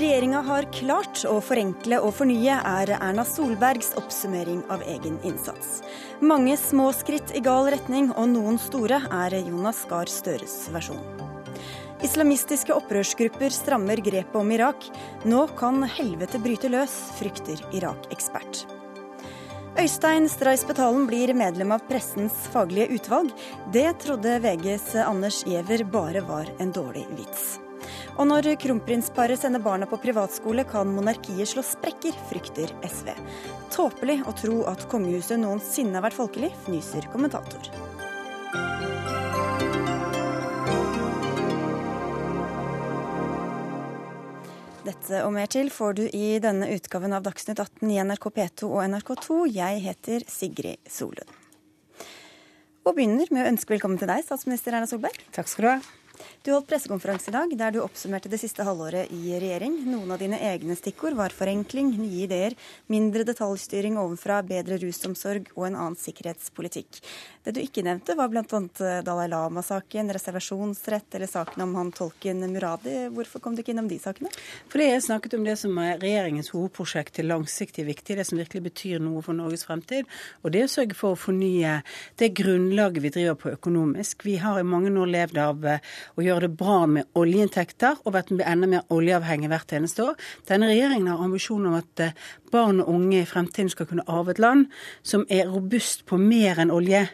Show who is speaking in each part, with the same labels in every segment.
Speaker 1: Regjeringa har klart å forenkle og fornye, er Erna Solbergs oppsummering av egen innsats. Mange små skritt i gal retning, og noen store, er Jonas Gahr Støres versjon. Islamistiske opprørsgrupper strammer grepet om Irak. Nå kan helvete bryte løs, frykter Irak-ekspert. Øystein Streisbetalen blir medlem av pressens faglige utvalg. Det trodde VGs Anders Giæver bare var en dårlig vits. Og når kronprinsparet sender barna på privatskole, kan monarkiet slå sprekker, frykter SV. Tåpelig å tro at kongehuset noensinne har vært folkelig, fnyser kommentator. Dette og mer til får du i denne utgaven av Dagsnytt 18 i NRK P2 og NRK2. Jeg heter Sigrid Solund. Og begynner med å ønske velkommen til deg, statsminister Erna Solberg.
Speaker 2: Takk skal du ha.
Speaker 1: Du holdt pressekonferanse i dag der du oppsummerte det siste halvåret i regjering. Noen av dine egne stikkord var forenkling, nye ideer, mindre detaljstyring ovenfra, bedre rusomsorg og en annen sikkerhetspolitikk. Det du ikke nevnte var bl.a. Dalai Lama-saken, reservasjonsrett eller saken om han tolken Muradi. Hvorfor kom du ikke innom de sakene?
Speaker 2: Fordi jeg snakket om det som er regjeringens hovedprosjekt til langsiktig viktig, det som virkelig betyr noe for Norges fremtid. Og det å sørge for å fornye det grunnlaget vi driver på økonomisk. Vi har i mange år levd av å gjøre det bra med oljeinntekter og vært enda mer oljeavhengig hvert eneste år. Denne regjeringen har ambisjon om at eh, barn og unge i fremtiden skal kunne arve et land som er robust på mer enn olje.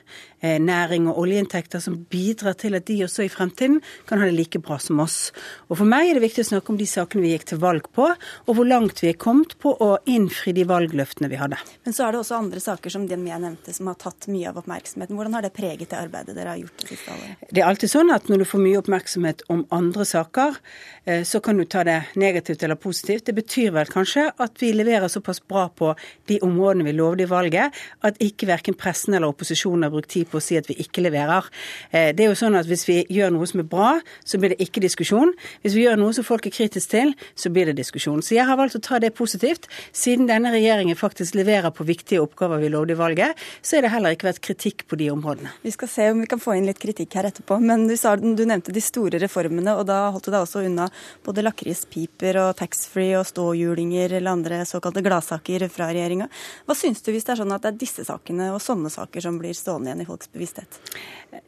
Speaker 2: Eh, næring og oljeinntekter som bidrar til at de også i fremtiden kan ha det like bra som oss. Og For meg er det viktig å snakke om de sakene vi gikk til valg på, og hvor langt vi er kommet på å innfri de valgløftene vi hadde.
Speaker 1: Men så er det også andre saker som den jeg nevnte, som har tatt mye av oppmerksomheten. Hvordan har det preget det arbeidet dere har gjort det siste året?
Speaker 2: Det er alltid sånn at når du får mye oppmerksomhet om andre saker, eh, så kan du ta det negativt eller positivt. Det betyr vel kanskje at vi leverer såpass bra på de områdene vi lovde i valget, at ikke verken pressen eller opposisjonen har brukt tid på å si at vi ikke leverer. Eh, det er jo sånn at Hvis vi gjør noe som er bra, så blir det ikke diskusjon. Hvis vi gjør noe som folk er kritisk til, så blir det diskusjon. Så jeg har valgt å ta det positivt. Siden denne regjeringen faktisk leverer på viktige oppgaver vi lovde i valget, så er det heller ikke vært kritikk på de områdene.
Speaker 1: Vi skal se om vi kan få inn litt kritikk her etterpå. Men du, sa, du nevnte de store reformene, og da holdt du deg også unna både lakrispiper og taxfree og ståhjulinger eller andre såkalte gladsaker fra regjeringa. Hva syns du hvis det er sånn at det er disse sakene og sånne saker som blir stående igjen i folks bevissthet?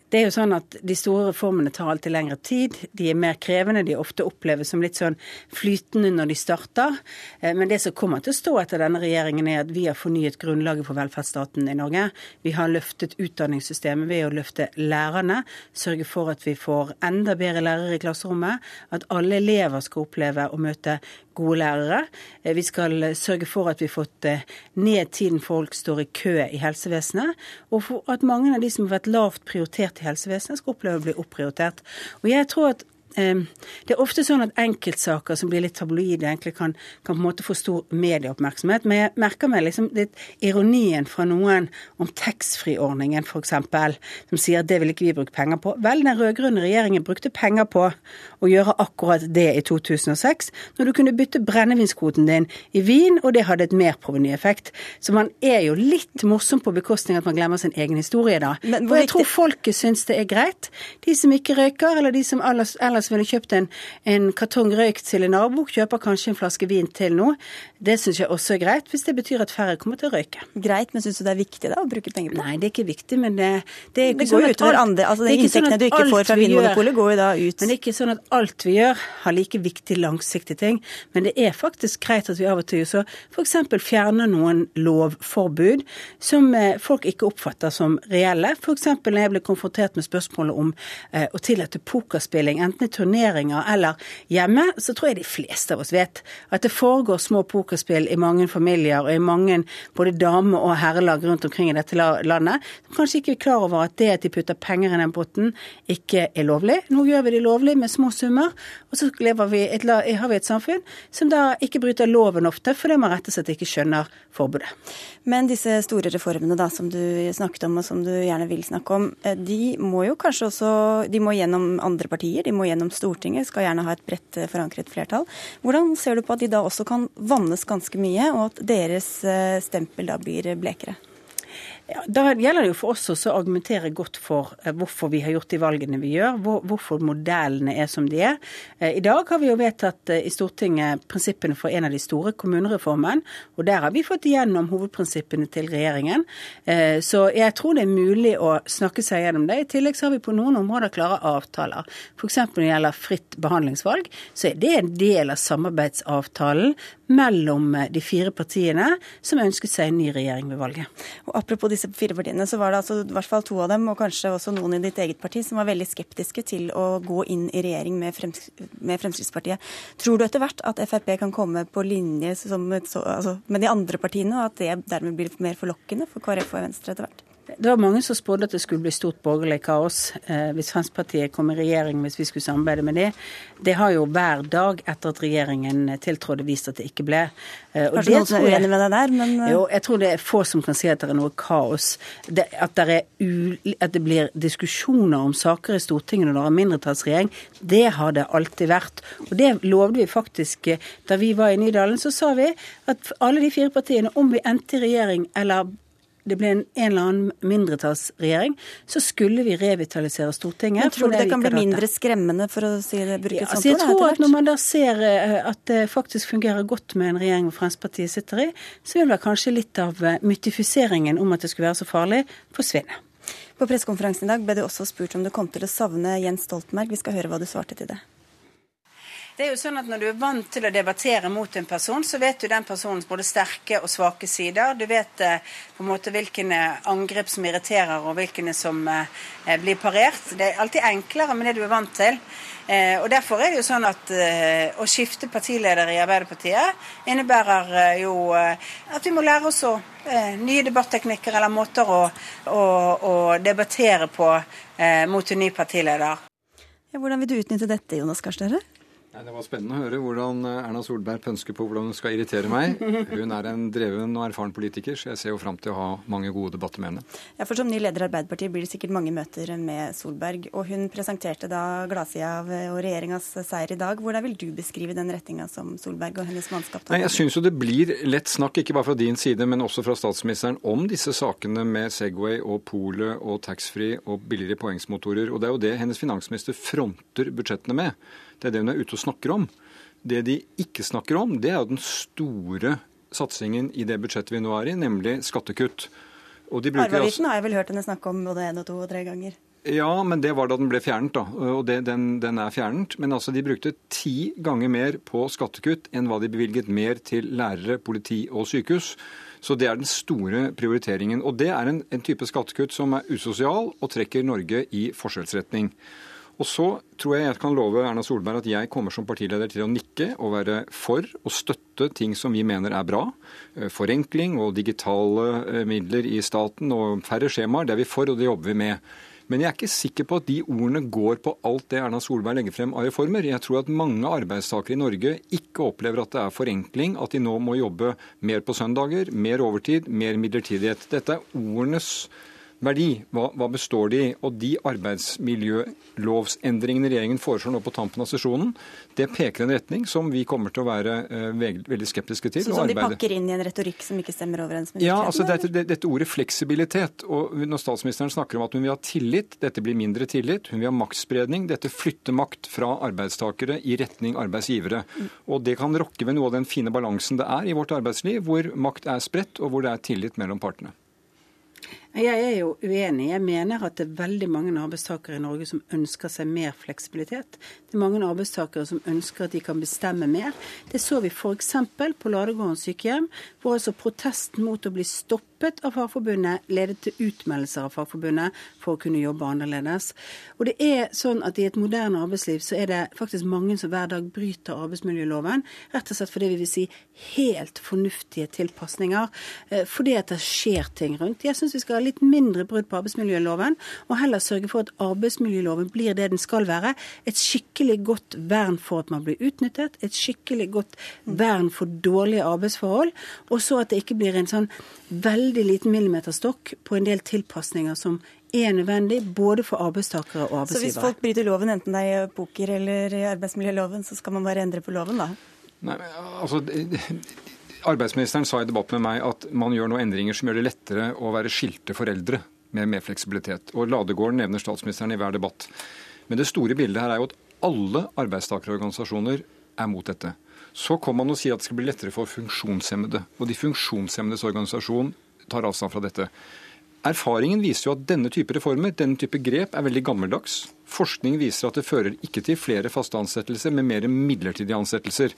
Speaker 2: Det er jo sånn at De store reformene tar alltid lengre tid. De er mer krevende. De ofte oppleves som litt sånn flytende når de starter. Eh, men det som kommer til å stå etter denne regjeringen, er at vi har fornyet grunnlaget for velferdsstaten i Norge. Vi har løftet utdanningssystemet ved å løfte lærerne. Sørge for at vi får enda bedre lærere i klasserommet. At alle elever skal oppleve å møte gode lærere. Eh, vi skal sørge for at vi har fått eh, ned tiden folk står i kø i helsevesenet. Og at mange av de som har vært lavt prioritert i helsevesenet, skal oppleve å bli opprioritert. Og jeg tror at det er ofte sånn at enkeltsaker som blir litt tabloide, egentlig kan, kan, på en måte få stor medieoppmerksomhet. Men jeg merker meg liksom litt ironien fra noen om taxfree-ordningen f.eks., som sier at det vil ikke vi bruke penger på. Vel, den rød-grønne regjeringen brukte penger på å gjøre akkurat det i 2006, når du kunne bytte brennevinskvoten din i vin, og det hadde et merprovenyeffekt. Så man er jo litt morsom på bekostning at man glemmer sin egen historie da. Men, og jeg tror folket syns det er greit. De som ikke røyker, eller de som ellers, ellers som ville kjøpt en, en kartong røyk til en nabo, kjøper kanskje en flaske vin til noe. Det syns jeg også er greit, hvis det betyr at færre kommer til å røyke.
Speaker 1: Greit, men syns du det er viktig da å bruke penger på?
Speaker 2: Nei, det er ikke viktig, men det, det er ikke
Speaker 1: det går sånn utover andre, altså det er ikke sånn du ikke får fra Vinmonopolet går jo da ut.
Speaker 2: Men det er ikke sånn at alt vi gjør har like viktig langsiktig ting. Men det er faktisk greit at vi av og til så f.eks. fjerner noen lovforbud som eh, folk ikke oppfatter som reelle. F.eks. når jeg ble konfrontert med spørsmålet om eh, å tillate pokerspilling, enten turneringer eller hjemme, så tror jeg de fleste av oss vet at det foregår små pokerspill i mange familier og i mange både dame- og herrelag rundt omkring i dette landet. Som kanskje ikke er klar over at det at de putter penger i den potten, ikke er lovlig. Nå gjør vi det lovlig med små summer, og så vi et, har vi et samfunn som da ikke bryter loven ofte, fordi man rett og slett ikke skjønner forbudet.
Speaker 1: Men disse store reformene da, som du snakket om, og som du gjerne vil snakke om, eh, de må jo kanskje også de må gjennom andre partier, de må gjennom gjennom Stortinget, skal gjerne ha et bredt eh, forankret flertall. Hvordan ser du på at de da også kan vannes ganske mye, og at deres eh, stempel da blir blekere?
Speaker 2: Ja, Da gjelder det jo for oss også å argumentere godt for eh, hvorfor vi har gjort de valgene vi gjør, hvor, hvorfor modellene er som de er. Eh, I dag har vi jo vedtatt eh, i Stortinget prinsippene for en av de store kommunereformen, og der har vi fått igjennom hovedprinsippene til regjeringen. Så jeg tror det er mulig å snakke seg gjennom det. I tillegg så har vi på noen områder klare avtaler. F.eks. når det gjelder fritt behandlingsvalg, så er det en del av samarbeidsavtalen mellom de fire partiene som ønsket seg en ny regjering ved valget.
Speaker 1: Og apropos disse fire partiene, så var det altså i hvert fall to av dem, og kanskje også noen i ditt eget parti, som var veldig skeptiske til å gå inn i regjering med, Frems med Fremskrittspartiet. Tror du etter hvert at Frp kan komme på linje et, altså, med de andre partiene, og at det dermed blir mer forlokkende for KrF og Venstre etter hvert?
Speaker 2: Det var mange som spådde at det skulle bli stort borgerlig kaos eh, hvis Fremskrittspartiet kom i regjering, hvis vi skulle samarbeide med det. Det har jo hver dag etter at regjeringen tiltrådte vist at det ikke ble.
Speaker 1: Eh, Kanskje noen som er uenig med deg der, men
Speaker 2: eh, Jo, jeg tror det er få som kan si at det er noe kaos. Det, at, det at, det blir diskusjoner om saker i Stortinget når det er mindretallsregjering, det har det alltid vært. Og det lovde vi faktisk eh, da vi var i Nydalen. Så sa vi at alle de fire partiene, om vi endte i regjering eller det ble en, en eller annen mindretallsregjering, så skulle vi revitalisere Stortinget.
Speaker 1: Men tror du det, det kan bli mindre skremmende, for å si det, bruke
Speaker 2: ja, altså, Jeg tror at når man da ser eh, at det faktisk fungerer godt med en regjering hvor Fremskrittspartiet sitter i, så vil vel kanskje litt av eh, mytifiseringen om at det skulle være så farlig, forsvinne.
Speaker 1: På pressekonferansen i dag ble du også spurt om du kom til å savne Jens Stoltenberg. Vi skal høre hva du svarte til det.
Speaker 2: Det er jo sånn at Når du er vant til å debattere mot en person, så vet du den personens både sterke og svake sider. Du vet eh, på en måte hvilke angrep som irriterer, og hvilke som eh, blir parert. Det er alltid enklere med det du er vant til. Eh, og Derfor er det jo sånn at å skifte partileder i Arbeiderpartiet innebærer jo at vi må lære oss å nye debatteknikker eller måter å, å, å debattere på mot en ny partileder.
Speaker 1: Ja, hvordan vil du utnytte dette, Jonas Gahr Støre?
Speaker 3: Det var spennende å høre hvordan eh, Erna Solberg pønsker på hvordan hun skal irritere meg. Hun er en dreven og erfaren politiker, så jeg ser jo fram til å ha mange gode debatter med henne.
Speaker 1: Ja, for Som ny leder i Arbeiderpartiet blir det sikkert mange møter med Solberg. Og hun presenterte da gladsida av og regjeringas seier i dag. Hvordan vil du beskrive den retninga som Solberg og hennes mannskap tar?
Speaker 3: Nei, Jeg syns jo det blir lett snakk, ikke bare fra din side, men også fra statsministeren, om disse sakene med Segway og polet og taxfree og billigere poengsmotorer. Og det er jo det hennes finansminister fronter budsjettene med. Det er det hun er ute og snakker om. Det de ikke snakker om, det er jo den store satsingen i det budsjettet vi nå er i, nemlig skattekutt.
Speaker 1: Arveavgiften har jeg vel hørt henne snakke om både én og to og tre ganger.
Speaker 3: Ja, men det var da den ble fjernet, da. Og det, den, den, er fjernet. Men altså, de brukte ti ganger mer på skattekutt enn hva de bevilget mer til lærere, politi og sykehus. Så det er den store prioriteringen. Og det er en, en type skattekutt som er usosial og trekker Norge i forskjellsretning. Og så tror jeg jeg kan love Erna Solberg at jeg kommer som partileder til å nikke og være for og støtte ting som vi mener er bra. Eh, forenkling og digitale eh, midler i staten og færre skjemaer, det er vi for, og det jobber vi med. Men jeg er ikke sikker på at de ordene går på alt det Erna Solberg legger frem av reformer. Jeg tror at mange arbeidstakere i Norge ikke opplever at det er forenkling, at de nå må jobbe mer på søndager, mer overtid, mer midlertidighet. Dette er ordenes verdi. Hva, hva, består de i? Og de arbeidsmiljølovsendringene regjeringen foreslår nå på tampen av sesjonen, det peker en retning som vi kommer til å være uh, veldig skeptiske til.
Speaker 1: Så som de pakker inn i en retorikk som ikke stemmer overens med
Speaker 3: Ja, altså dette, det, dette ordet fleksibilitet. Og når statsministeren snakker om at hun vil ha tillit, dette blir mindre tillit, hun vil ha maktspredning, dette flytter makt fra arbeidstakere i retning arbeidsgivere. Mm. Og det kan rokke ved noe av den fine balansen det er i vårt arbeidsliv, hvor makt er spredt, og hvor det er tillit mellom partene.
Speaker 2: Jeg er jo uenig. Jeg mener at det er veldig mange arbeidstakere i Norge som ønsker seg mer fleksibilitet. Det er mange arbeidstakere som ønsker at de kan bestemme mer. Det så vi f.eks. på Ladegården sykehjem, hvor altså protesten mot å bli stoppet av Fagforbundet ledet til utmeldelser av Fagforbundet for å kunne jobbe annerledes. Og det er sånn at i et moderne arbeidsliv så er det faktisk mange som hver dag bryter arbeidsmiljøloven, rett og slett fordi vi vil si helt fornuftige tilpasninger, eh, fordi at det skjer ting rundt. Jeg syns vi skal ha litt mindre brudd på arbeidsmiljøloven, og heller sørge for at arbeidsmiljøloven blir det den skal være. Et skikkelig godt vern for at man blir utnyttet, et skikkelig godt vern for dårlige arbeidsforhold, og så at det ikke blir en sånn veldig liten millimeterstokk på en del tilpasninger som er nødvendig både for arbeidstakere og arbeidsgivere.
Speaker 1: Så hvis folk bryter loven, enten det er i poker eller i arbeidsmiljøloven, så skal man bare endre på loven, da?
Speaker 3: Nei, altså, arbeidsministeren sa i debatt med meg at man gjør nå endringer som gjør det lettere å være skilte foreldre med mer fleksibilitet. Og Ladegården nevner statsministeren i hver debatt. Men det store bildet her er jo at alle arbeidstakerorganisasjoner er mot dette. Så kan man og sier at det skal bli lettere for funksjonshemmede. Og de funksjonshemmedes organisasjon tar avstand fra dette. Erfaringen viser jo at denne type reformer, denne type grep, er veldig gammeldags. Forskning viser at det fører ikke til flere faste ansettelser, men mer midlertidige ansettelser.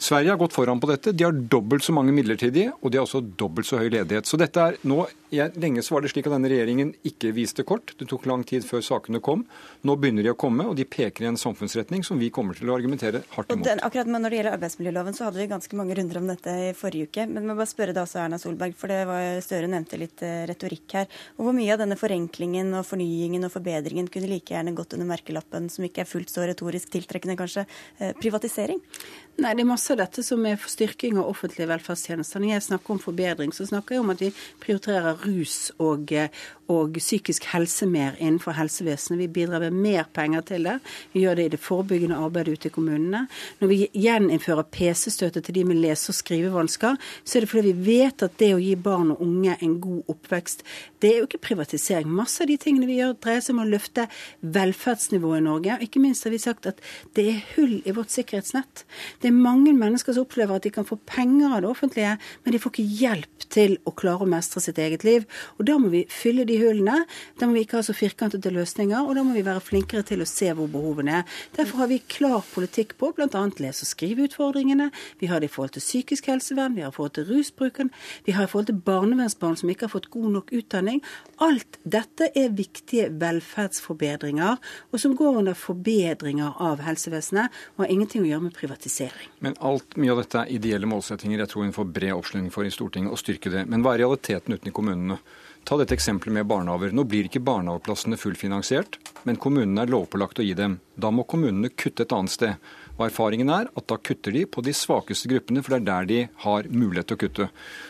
Speaker 3: Sverige har gått foran på dette. De har dobbelt så mange midlertidige, og de har også dobbelt så høy ledighet. Så dette er nå, jeg, Lenge så var det slik at denne regjeringen ikke viste kort. Det tok lang tid før sakene kom. Nå begynner de å komme, og de peker i en samfunnsretning som vi kommer til å argumentere hardt imot.
Speaker 1: Den, akkurat Når det gjelder arbeidsmiljøloven, så hadde vi ganske mange runder om dette i forrige uke. Men jeg må bare spørre da også Erna Solberg, for det var Støre nevnte litt eh, retorikk her. Og Hvor mye av denne forenklingen og fornyingen og forbedringen kunne like gjerne gått under merkelappen, som ikke er fullt så retorisk tiltrekkende, kanskje, eh, privatisering?
Speaker 2: Nei, det er masse av dette som er styrking av offentlige velferdstjenester. Når jeg snakker om forbedring, så snakker jeg om at vi prioriterer rus og, eh, og psykisk helse mer innenfor helsevesenet. Vi bidrar med mer penger til det. Vi gjør det i det forebyggende arbeidet ute i kommunene. Når vi gjeninnfører PC-støtte til de med lese- og skrivevansker, så er det fordi vi vet at det å gi barn og unge en god oppvekst, det er jo ikke privatisering. Masse av de tingene vi gjør, dreier seg om å løfte velferdsnivået i Norge. Og ikke minst har vi sagt at det er hull i vårt sikkerhetsnett. Det er mange mennesker som opplever at de kan få penger av det offentlige, men de får ikke hjelp til å klare å mestre sitt eget liv. Og da må vi fylle de hullene. Da må vi ikke ha så firkantede løsninger, og da må vi være flinkere til å se hvor behovene er. Derfor har vi klar politikk på bl.a. lese- og skriveutfordringene. Vi har det i forhold til psykisk helsevern, vi har det i forhold til rusbruken, vi har det i forhold til barnevernsbarn som ikke har fått god nok utdanning. Alt dette er viktige velferdsforbedringer, og som går under forbedringer av helsevesenet, og har ingenting å gjøre med privatisering.
Speaker 3: Men alt mye av dette er ideelle målsettinger. Jeg tror hun får bred oppslutning for i Stortinget å styrke det. Men hva er realiteten ute i kommunene? Ta dette eksempelet med barnehaver. Nå blir ikke barnehageplassene fullfinansiert, men kommunene er lovpålagt å gi dem. Da må kommunene kutte et annet sted. Og erfaringen er at da kutter de på de svakeste gruppene, for det er der de har mulighet til å kutte.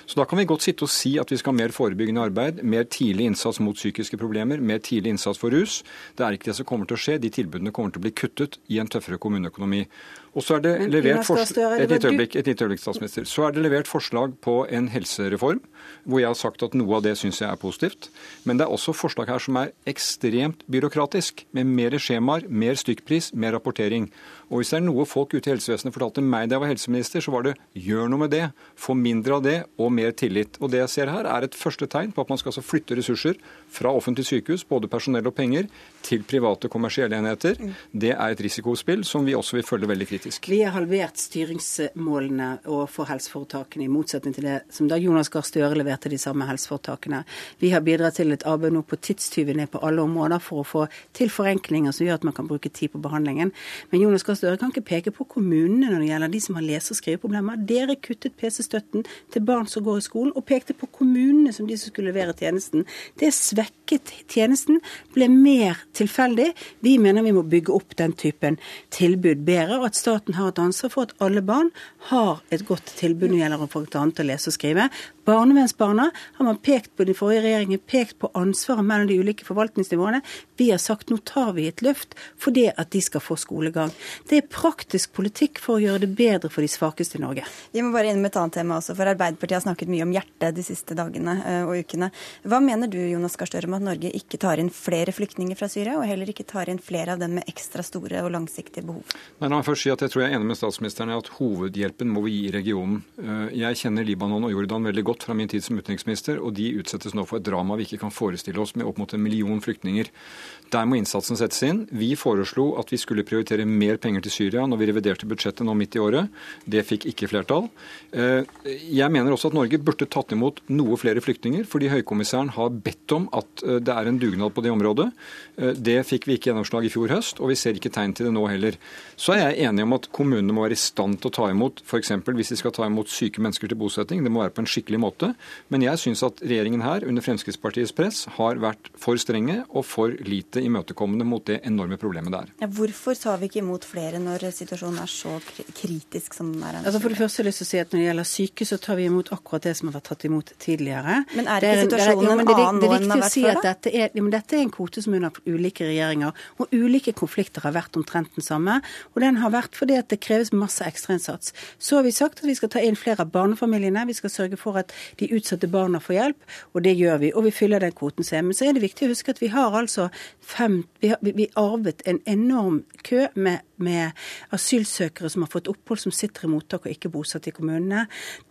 Speaker 3: Så da kan vi godt sitte og si at vi skal ha mer forebyggende arbeid, mer tidlig innsats mot psykiske problemer, mer tidlig innsats for rus. Det er ikke det som kommer til å skje. De tilbudene kommer til å bli kuttet i en tøffere kommuneøkonomi. Og så er det
Speaker 2: Men
Speaker 3: levert
Speaker 2: Støre, det
Speaker 3: et
Speaker 2: nytt
Speaker 3: øyeblikk, et nytt øyeblikk, statsminister. Så er det levert forslag på en helsereform, hvor jeg har sagt at noe av det syns jeg er positivt. Men det er også forslag her som er ekstremt byråkratisk, med mer skjemaer, mer stykkpris, mer rapportering. Og hvis det er noe folk ute i helsevesenet fortalte meg da jeg var helseminister, så var det gjør noe med det. Få mindre av det og mer tillit. Og det jeg ser her, er et første tegn på at man skal altså flytte ressurser fra offentlig sykehus, både personell og penger, til private kommersielle enheter. Det er et risikospill som vi også vil følge veldig kritisk.
Speaker 2: Vi har halvert styringsmålene overfor helseforetakene, i motsetning til det som da Jonas Gahr Støre leverte de samme helseforetakene. Vi har bidratt til et arbeid nå på tidstyvene på alle områder for å få til forenklinger som gjør at man kan bruke tid på behandlingen. Men Jonas Gahr Støre kan ikke peke på kommunene når det gjelder de som har lese- og skriveproblemer. Dere kuttet PC-støtten til barn som går i skolen, og pekte på kommunene som de som skulle levere tjenesten. Det svekket tjenesten, ble mer tilfeldig. Vi mener vi må bygge opp den typen tilbud bedre, og at staten har et ansvar for at alle barn har et godt tilbud når det gjelder for å lese og skrive. Barnevernsbarna har man pekt på den forrige regjeringen pekt på ansvaret mellom de ulike forvaltningsnivåene. Vi har sagt nå tar vi et løft for det at de skal få skolegang. Det er praktisk politikk for å gjøre det bedre for de svakeste i Norge.
Speaker 1: Vi må bare inn med et annet tema også, for Arbeiderpartiet har snakket mye om hjertet de siste dagene eh, og ukene. Hva mener du Jonas Gahr Støre, om at Norge ikke tar inn flere flyktninger fra Syria, og heller ikke tar inn flere av dem med ekstra store og langsiktige behov?
Speaker 3: Nei, la meg først si at Jeg tror jeg er enig med statsministeren i at hovedhjelpen må vi gi i regionen. Eh, Jeg kjenner Libanon og Jordan veldig godt fra min tid som utenriksminister, og de utsettes nå for et drama vi ikke kan forestille oss, med opp mot en million flyktninger. Der må innsatsen settes inn. Vi foreslo at vi skulle prioritere mer penger til Syria når vi reviderte budsjettet nå midt i året. Det fikk ikke flertall. Eh, Jeg mener også at Norge burde tatt imot noe flere flyktninger, fordi høykommissæren har bedt om at eh, det er en dugnad på det området. Det fikk vi ikke gjennomslag i fjor høst, og vi ser ikke tegn til det nå heller. Så er jeg enig om at kommunene må være i stand til å ta imot f.eks. hvis de skal ta imot syke mennesker til bosetting. Det må være på en skikkelig måte. Men jeg syns at regjeringen her, under Fremskrittspartiets press, har vært for strenge og for lite imøtekommende mot det enorme problemet det er.
Speaker 1: Ja, hvorfor tar vi ikke imot flere når situasjonen er så kritisk som den er?
Speaker 2: Altså for det første har jeg lyst til å si at Når det gjelder syke, så tar vi imot akkurat det som har vært tatt imot tidligere.
Speaker 1: Men er ikke
Speaker 2: en- det
Speaker 1: situasjonen
Speaker 2: jo, men
Speaker 1: en
Speaker 2: det er-
Speaker 1: annen
Speaker 2: Det
Speaker 1: nå
Speaker 2: er
Speaker 1: enn den
Speaker 2: viktig
Speaker 1: har
Speaker 2: å
Speaker 1: vært
Speaker 2: si
Speaker 1: før,
Speaker 2: at dette er, ja, men dette er en kvote som under ulike regjeringer og ulike konflikter har vært omtrent den samme. Og den har vært fordi at det kreves masse ekstrainnsats. Så har vi sagt at vi skal ta inn flere av barnefamiliene. Vi skal sørge for at de utsatte barna får hjelp, og det gjør vi. Og vi fyller den kvoten selv. Men så er det viktig å huske at vi har altså fem Vi, har, vi arvet en enorm kø med, med, asylsøkere som har fått opphold, som sitter i mottak og ikke bosatt i kommunene.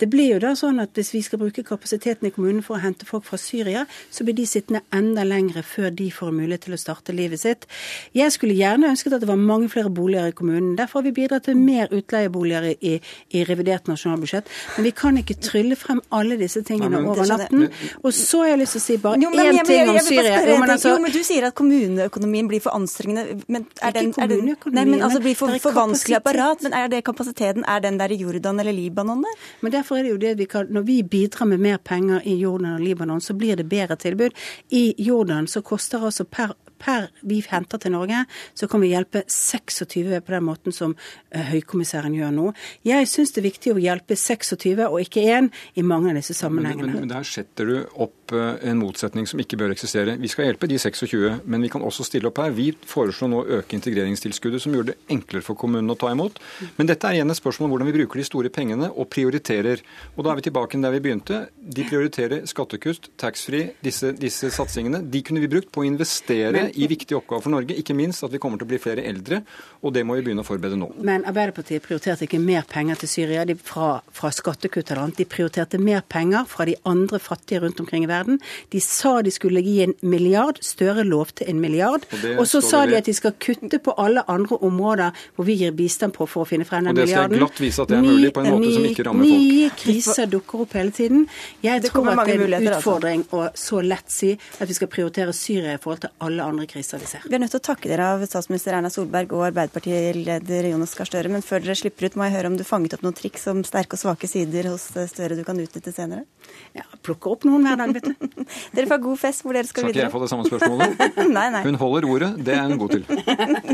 Speaker 2: Det blir jo da sånn at hvis vi skal bruke kapasiteten i kommunene for å hente folk fra Syria, så blir de sittende enda lengre før de får mulighet til å starte livet sitt. Jeg skulle gjerne ønsket at det var mange flere boliger i kommunen. Derfor har vi bidratt til mer utleieboliger i, i revidert nasjonalbudsjett. Men vi kan ikke trylle frem alle disse tingene Nei, over natten. Og så har jeg lyst til å si bare én ting om Syria.
Speaker 1: Jo men, altså, jo, men du sier at kommuneøkonomien blir for anstrengende. Men er den, er den, nei, men altså blir for, for vanskelig apparat. Men er det kapasiteten? Er den der i Jordan eller Libanon der?
Speaker 2: Men derfor er det jo det vi kan Når vi bidrar med mer penger i Jordan og Libanon, så blir det bedre tilbud. I Jordan så koster altså per per vi henter til Norge, så kan vi hjelpe 26 på den måten som eh, høykommissæren gjør nå. Jeg syns det er viktig å hjelpe 26 og ikke én i mange av disse sammenhengene.
Speaker 3: Men, men, men der setter du opp eh, en motsetning som ikke bør eksistere. Vi skal hjelpe de 26, men vi kan også stille opp her. Vi foreslår nå å øke integreringstilskuddet, som gjør det enklere for kommunene å ta imot. Men dette er igjen et spørsmål om hvordan vi bruker de store pengene og prioriterer. Og da er vi tilbake der vi begynte. De prioriterer skattekutt, taxfree, disse, disse satsingene. De kunne vi brukt på å investere i viktige oppgaver for Norge, ikke minst at vi kommer til å bli flere eldre. Og det må vi begynne å forberede nå.
Speaker 2: Men Arbeiderpartiet prioriterte ikke mer penger til Syria de, fra, fra skattekutt eller annet. De prioriterte mer penger fra de andre fattige rundt omkring i verden. De sa de skulle gi en milliard. Støre lovte en milliard. Og, og så sa de at de skal kutte på alle andre områder hvor vi gir bistand på for å finne frem den milliarden.
Speaker 3: Og det skal jeg glatt vise at det er mulig på en måte som ikke rammer folk.
Speaker 2: Nye kriser dukker opp hele tiden. Jeg tror at det er en altså. utfordring å så lett si at vi skal prioritere Syria i forhold til alle andre kriser vi ser.
Speaker 1: Vi er nødt til å takke dere av statsminister Erna Solberg og Arbeiderpartileder Jonas Gahr Støre. Men før dere slipper ut, må jeg høre om du fanget opp noen triks om sterke og svake sider hos Støre du kan utnytte senere?
Speaker 2: Ja, plukke opp noen hver dag, vet du.
Speaker 1: dere får god fest hvor dere skal,
Speaker 3: skal
Speaker 1: videre.
Speaker 3: Skal ikke jeg få det samme spørsmålet?
Speaker 1: nei, nei.
Speaker 3: Hun holder ordet, det er hun god til.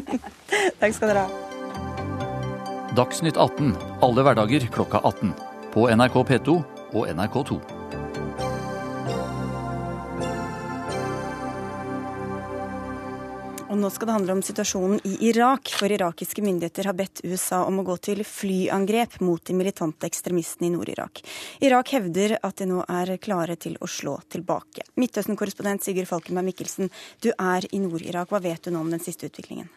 Speaker 1: Takk skal dere ha.
Speaker 4: Dagsnytt 18 alle hverdager klokka 18. På NRK P2 og NRK2.
Speaker 1: Og nå skal det handle om situasjonen i Irak, for irakiske myndigheter har bedt USA om å gå til flyangrep mot de militante ekstremistene i Nord-Irak. Irak hevder at de nå er klare til å slå tilbake. Midtøsten-korrespondent Sigurd Falkenberg Mikkelsen, du er i Nord-Irak. Hva vet du nå om den siste utviklingen?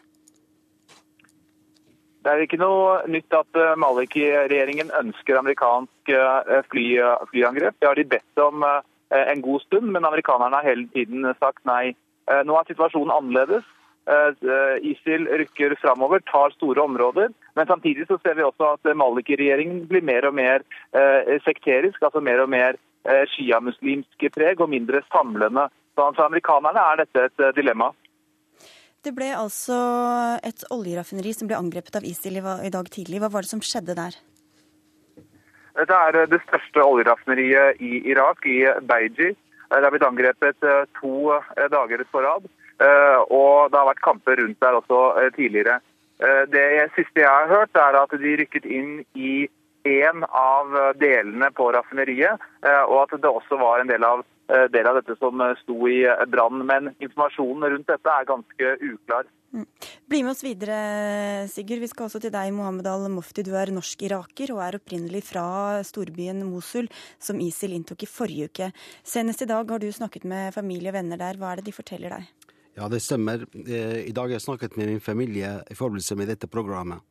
Speaker 5: Det er ikke noe nytt at eh, Maliki-regjeringen ønsker amerikansk eh, fly, flyangrep. Det har de bedt om eh, en god stund, men amerikanerne har hele tiden sagt nei. Nå er situasjonen annerledes. Eh, ISIL rykker framover, tar store områder. Men samtidig så ser vi også at Maliki-regjeringen blir mer og mer eh, sekterisk, altså mer og mer eh, sjiamuslimske preg og mindre samlende. Så for amerikanerne er dette et dilemma.
Speaker 1: Det ble altså et oljeraffineri som ble angrepet av ISIL i dag tidlig. Hva var det som skjedde der?
Speaker 5: Dette er det største oljeraffineriet i Irak, i Beiji. Det har blitt angrepet to dager på rad. Eh, og det har vært kamper rundt der også eh, tidligere. Eh, det siste jeg har hørt, er at de rykket inn i én av delene på raffineriet, og at det også var en del av, del av dette som sto i brann. Men informasjonen rundt dette er ganske uklar. Mm.
Speaker 1: Bli med oss videre, Sigurd. Vi skal også til deg, Mohammed al-Mofti. Du er norsk-iraker og er opprinnelig fra storbyen Mosul, som ISIL inntok i forrige uke. Senest i dag har du snakket med familie og venner der. Hva er det de forteller deg?
Speaker 6: Ja, det stemmer. Eh, I dag har jeg snakket med min familie i forbindelse med dette programmet.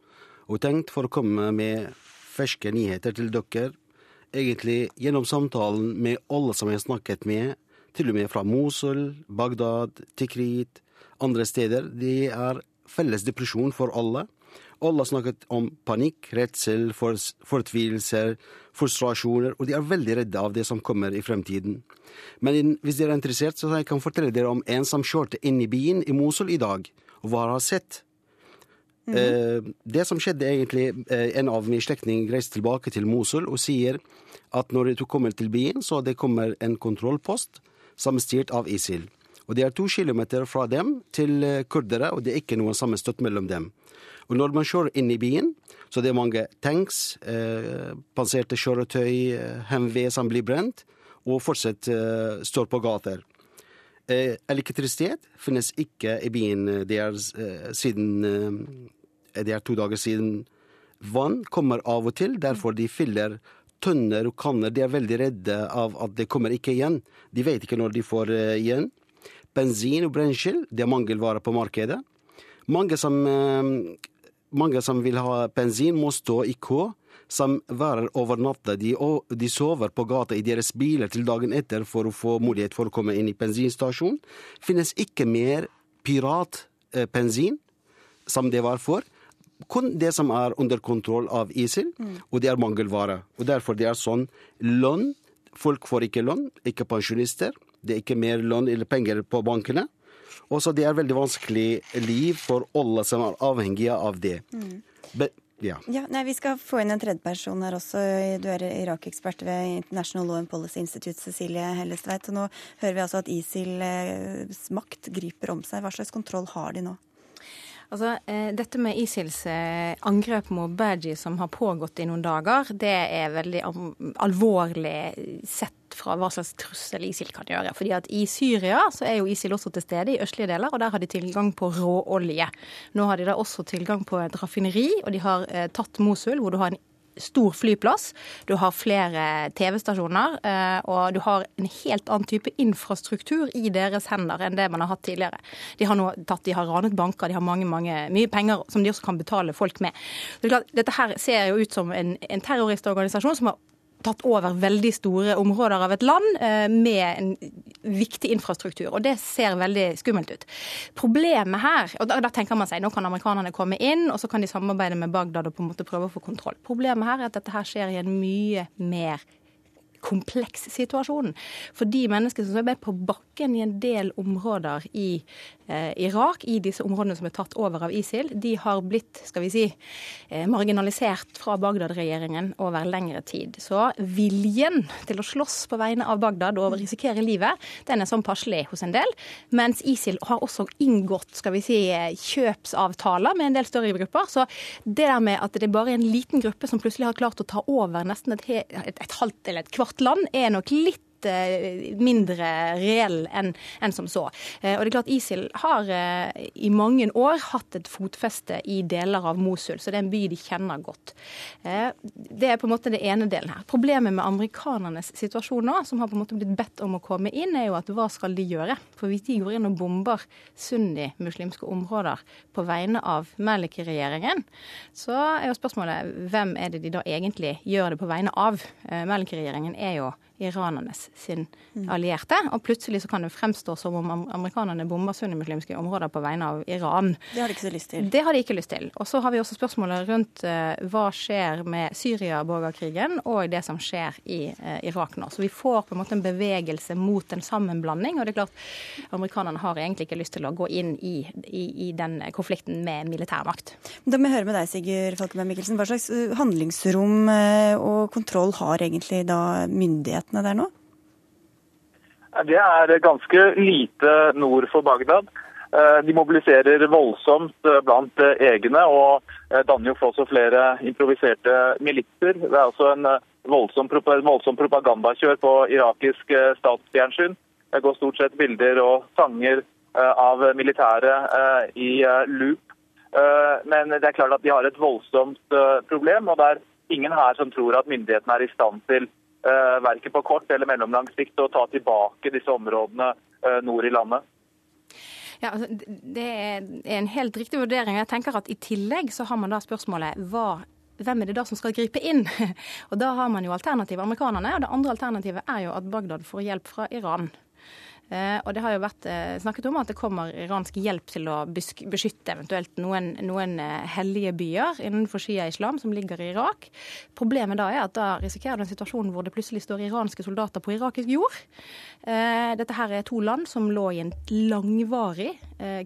Speaker 6: Og tenkt for å komme med ferske nyheter til dere. Egentlig gjennom samtalen med alle som jeg har snakket med, til og med fra Mosul, Bagdad, Tikrit, andre steder. Det er felles depresjon for alle. Alle har snakket om panikk, redsel, fortvilelser, frustrasjoner, og de er veldig redde av det som kommer i fremtiden. Men hvis dere er interessert, så kan jeg fortelle dere om en som kjørte inn i byen i Mosul i dag, og hva han har sett. Mm -hmm. Det som skjedde egentlig, eh, en av mine slektninger reiste tilbake til Mosul og sier at når du kommer til byen, så det kommer en kontrollpost som er styrt av ISIL. Og det er to kilometer fra dem til eh, kurdere, og det er ikke noe sammenstøtt mellom dem. Og når man kjører inn i byen, så det er mange tanks, eh, panserte kjøretøy, eh, som blir brent, og fortsatt eh, står på gater. Eh, elektrisitet finnes ikke i byen. Det er, eh, siden, eh, det er to dager siden Vann kommer av og til, derfor de fyller tønner og kanner. De er veldig redde av at det kommer ikke igjen. De vet ikke når de får igjen. Bensin og brensel, det er mangelvare på markedet. Mange som, mange som vil ha bensin, må stå i kø. Som varer over natta. De, de, sover på gata i deres biler til dagen etter for å få mulighet for å komme inn i bensinstasjonen. Finnes ikke mer piratbensin som det var før kun det som er under kontroll av ISIL, mm. og det er mangelvare. Og derfor det er sånn lønn. Folk får ikke lønn, ikke pensjonister. Det er ikke mer lønn eller penger på bankene. Og så det er veldig vanskelig liv for alle som er avhengige av det. Mm.
Speaker 1: Be ja. ja nei, vi skal få inn en tredjeperson her også. Du er Irak-ekspert ved International Law and Policy Institute, Cecilie Hellestveit. Og nå hører vi altså at ISILs makt griper om seg. Hva slags kontroll har de nå?
Speaker 7: Altså, eh, Dette med ISILs eh, angrep mot Baji som har pågått i noen dager, det er veldig alvorlig sett fra hva slags trussel ISIL kan gjøre. Fordi at I Syria så er jo ISIL også til stede i østlige deler, og der har de tilgang på råolje. Nå har de da også tilgang på et raffineri, og de har eh, tatt Mosul, hvor du har en stor flyplass, du har flere TV-stasjoner, eh, og du har en helt annen type infrastruktur i deres hender enn det man har hatt tidligere. De har nå tatt, de har ranet banker, de har mange, mange, mye penger som de også kan betale folk med. Dette her ser jo ut som en, en terroristorganisasjon som har tatt over veldig store områder av et land eh, med en viktig infrastruktur. Og det ser veldig skummelt ut. Problemet her og da, da, tenker man seg nå kan amerikanerne komme inn, og så kan de samarbeide med Bagdad og på en måte prøve å få kontroll. Problemet her er at dette her skjer i en mye mer kompleks situasjon. For de menneskene som er på bakken i en del områder i Irak, i disse områdene som er tatt over av ISIL, de har blitt skal vi si, eh, marginalisert fra Bagdad-regjeringen over lengre tid. Så viljen til å slåss på vegne av Bagdad og risikere livet, den er sånn passelig hos en del. Mens ISIL har også inngått skal vi si, kjøpsavtaler med en del større grupper. Så det der med at det er bare en liten gruppe som plutselig har klart å ta over nesten et, et, et halvt eller et kvart land, er nok litt Eh, mindre reell enn en som så. Eh, og det er klart ISIL har eh, i mange år hatt et fotfeste i deler av Mosul, så det er en by de kjenner godt. Det er på en måte det ene delen her. Problemet med amerikanernes situasjon nå, som har på en måte blitt bedt om å komme inn, er jo at hva skal de gjøre? For hvis de går inn og bomber sunni-muslimske områder på vegne av Maliki-regjeringen, så er jo spørsmålet hvem er det de da egentlig gjør det på vegne av? Maliki-regjeringen er jo iranernes sin allierte. Og plutselig så kan det fremstå som om amerikanerne bomber sunnimuslimske områder på vegne av Iran.
Speaker 1: Det har de ikke så lyst til.
Speaker 7: Det har de ikke lyst til. Og så har vi også spørsmålet rundt uh, hva skjer med Syria-borgerkrigen og det som skjer i uh, Irak nå. Så vi får på en måte en bevegelse mot en sammenblanding. Og det er klart, amerikanerne har egentlig ikke lyst til å gå inn i, i, i den konflikten med militærmakt.
Speaker 1: Da må jeg høre med deg, Sigurd Falkenberg Mikkelsen. Hva slags eh, handlingsrom og kontroll har egentlig da myndighetene myndighetene der nå?
Speaker 5: Det er ganske lite nord for Bagdad. Eh, de mobiliserer voldsomt eh, blant eh, egne og danner jo også flere improviserte militser. Det er også en voldsom, voldsom propagandakjør på irakisk statsfjernsyn. Det går stort sett bilder og sanger av militære i loop. Men det er klart at de har et voldsomt problem, og det er ingen her som tror at myndighetene er i stand til verken på kort eller mellomlang sikt, å ta tilbake disse områdene eh, nord i landet.
Speaker 7: Ja, altså, Det er en helt riktig vurdering. Jeg tenker at I tillegg så har man da spørsmålet hva hvem er det da som skal gripe inn? Og Da har man jo alternativet amerikanerne. og Det andre alternativet er jo at Bagdad får hjelp fra Iran. Eh, og det har jo vært eh, snakket om at det kommer iransk hjelp til å beskytte eventuelt noen, noen eh, hellige byer innenfor Shia-islam som ligger i Irak. Problemet da er at da risikerer du en situasjon hvor det plutselig står iranske soldater på irakisk jord. Dette her er to land som lå i en langvarig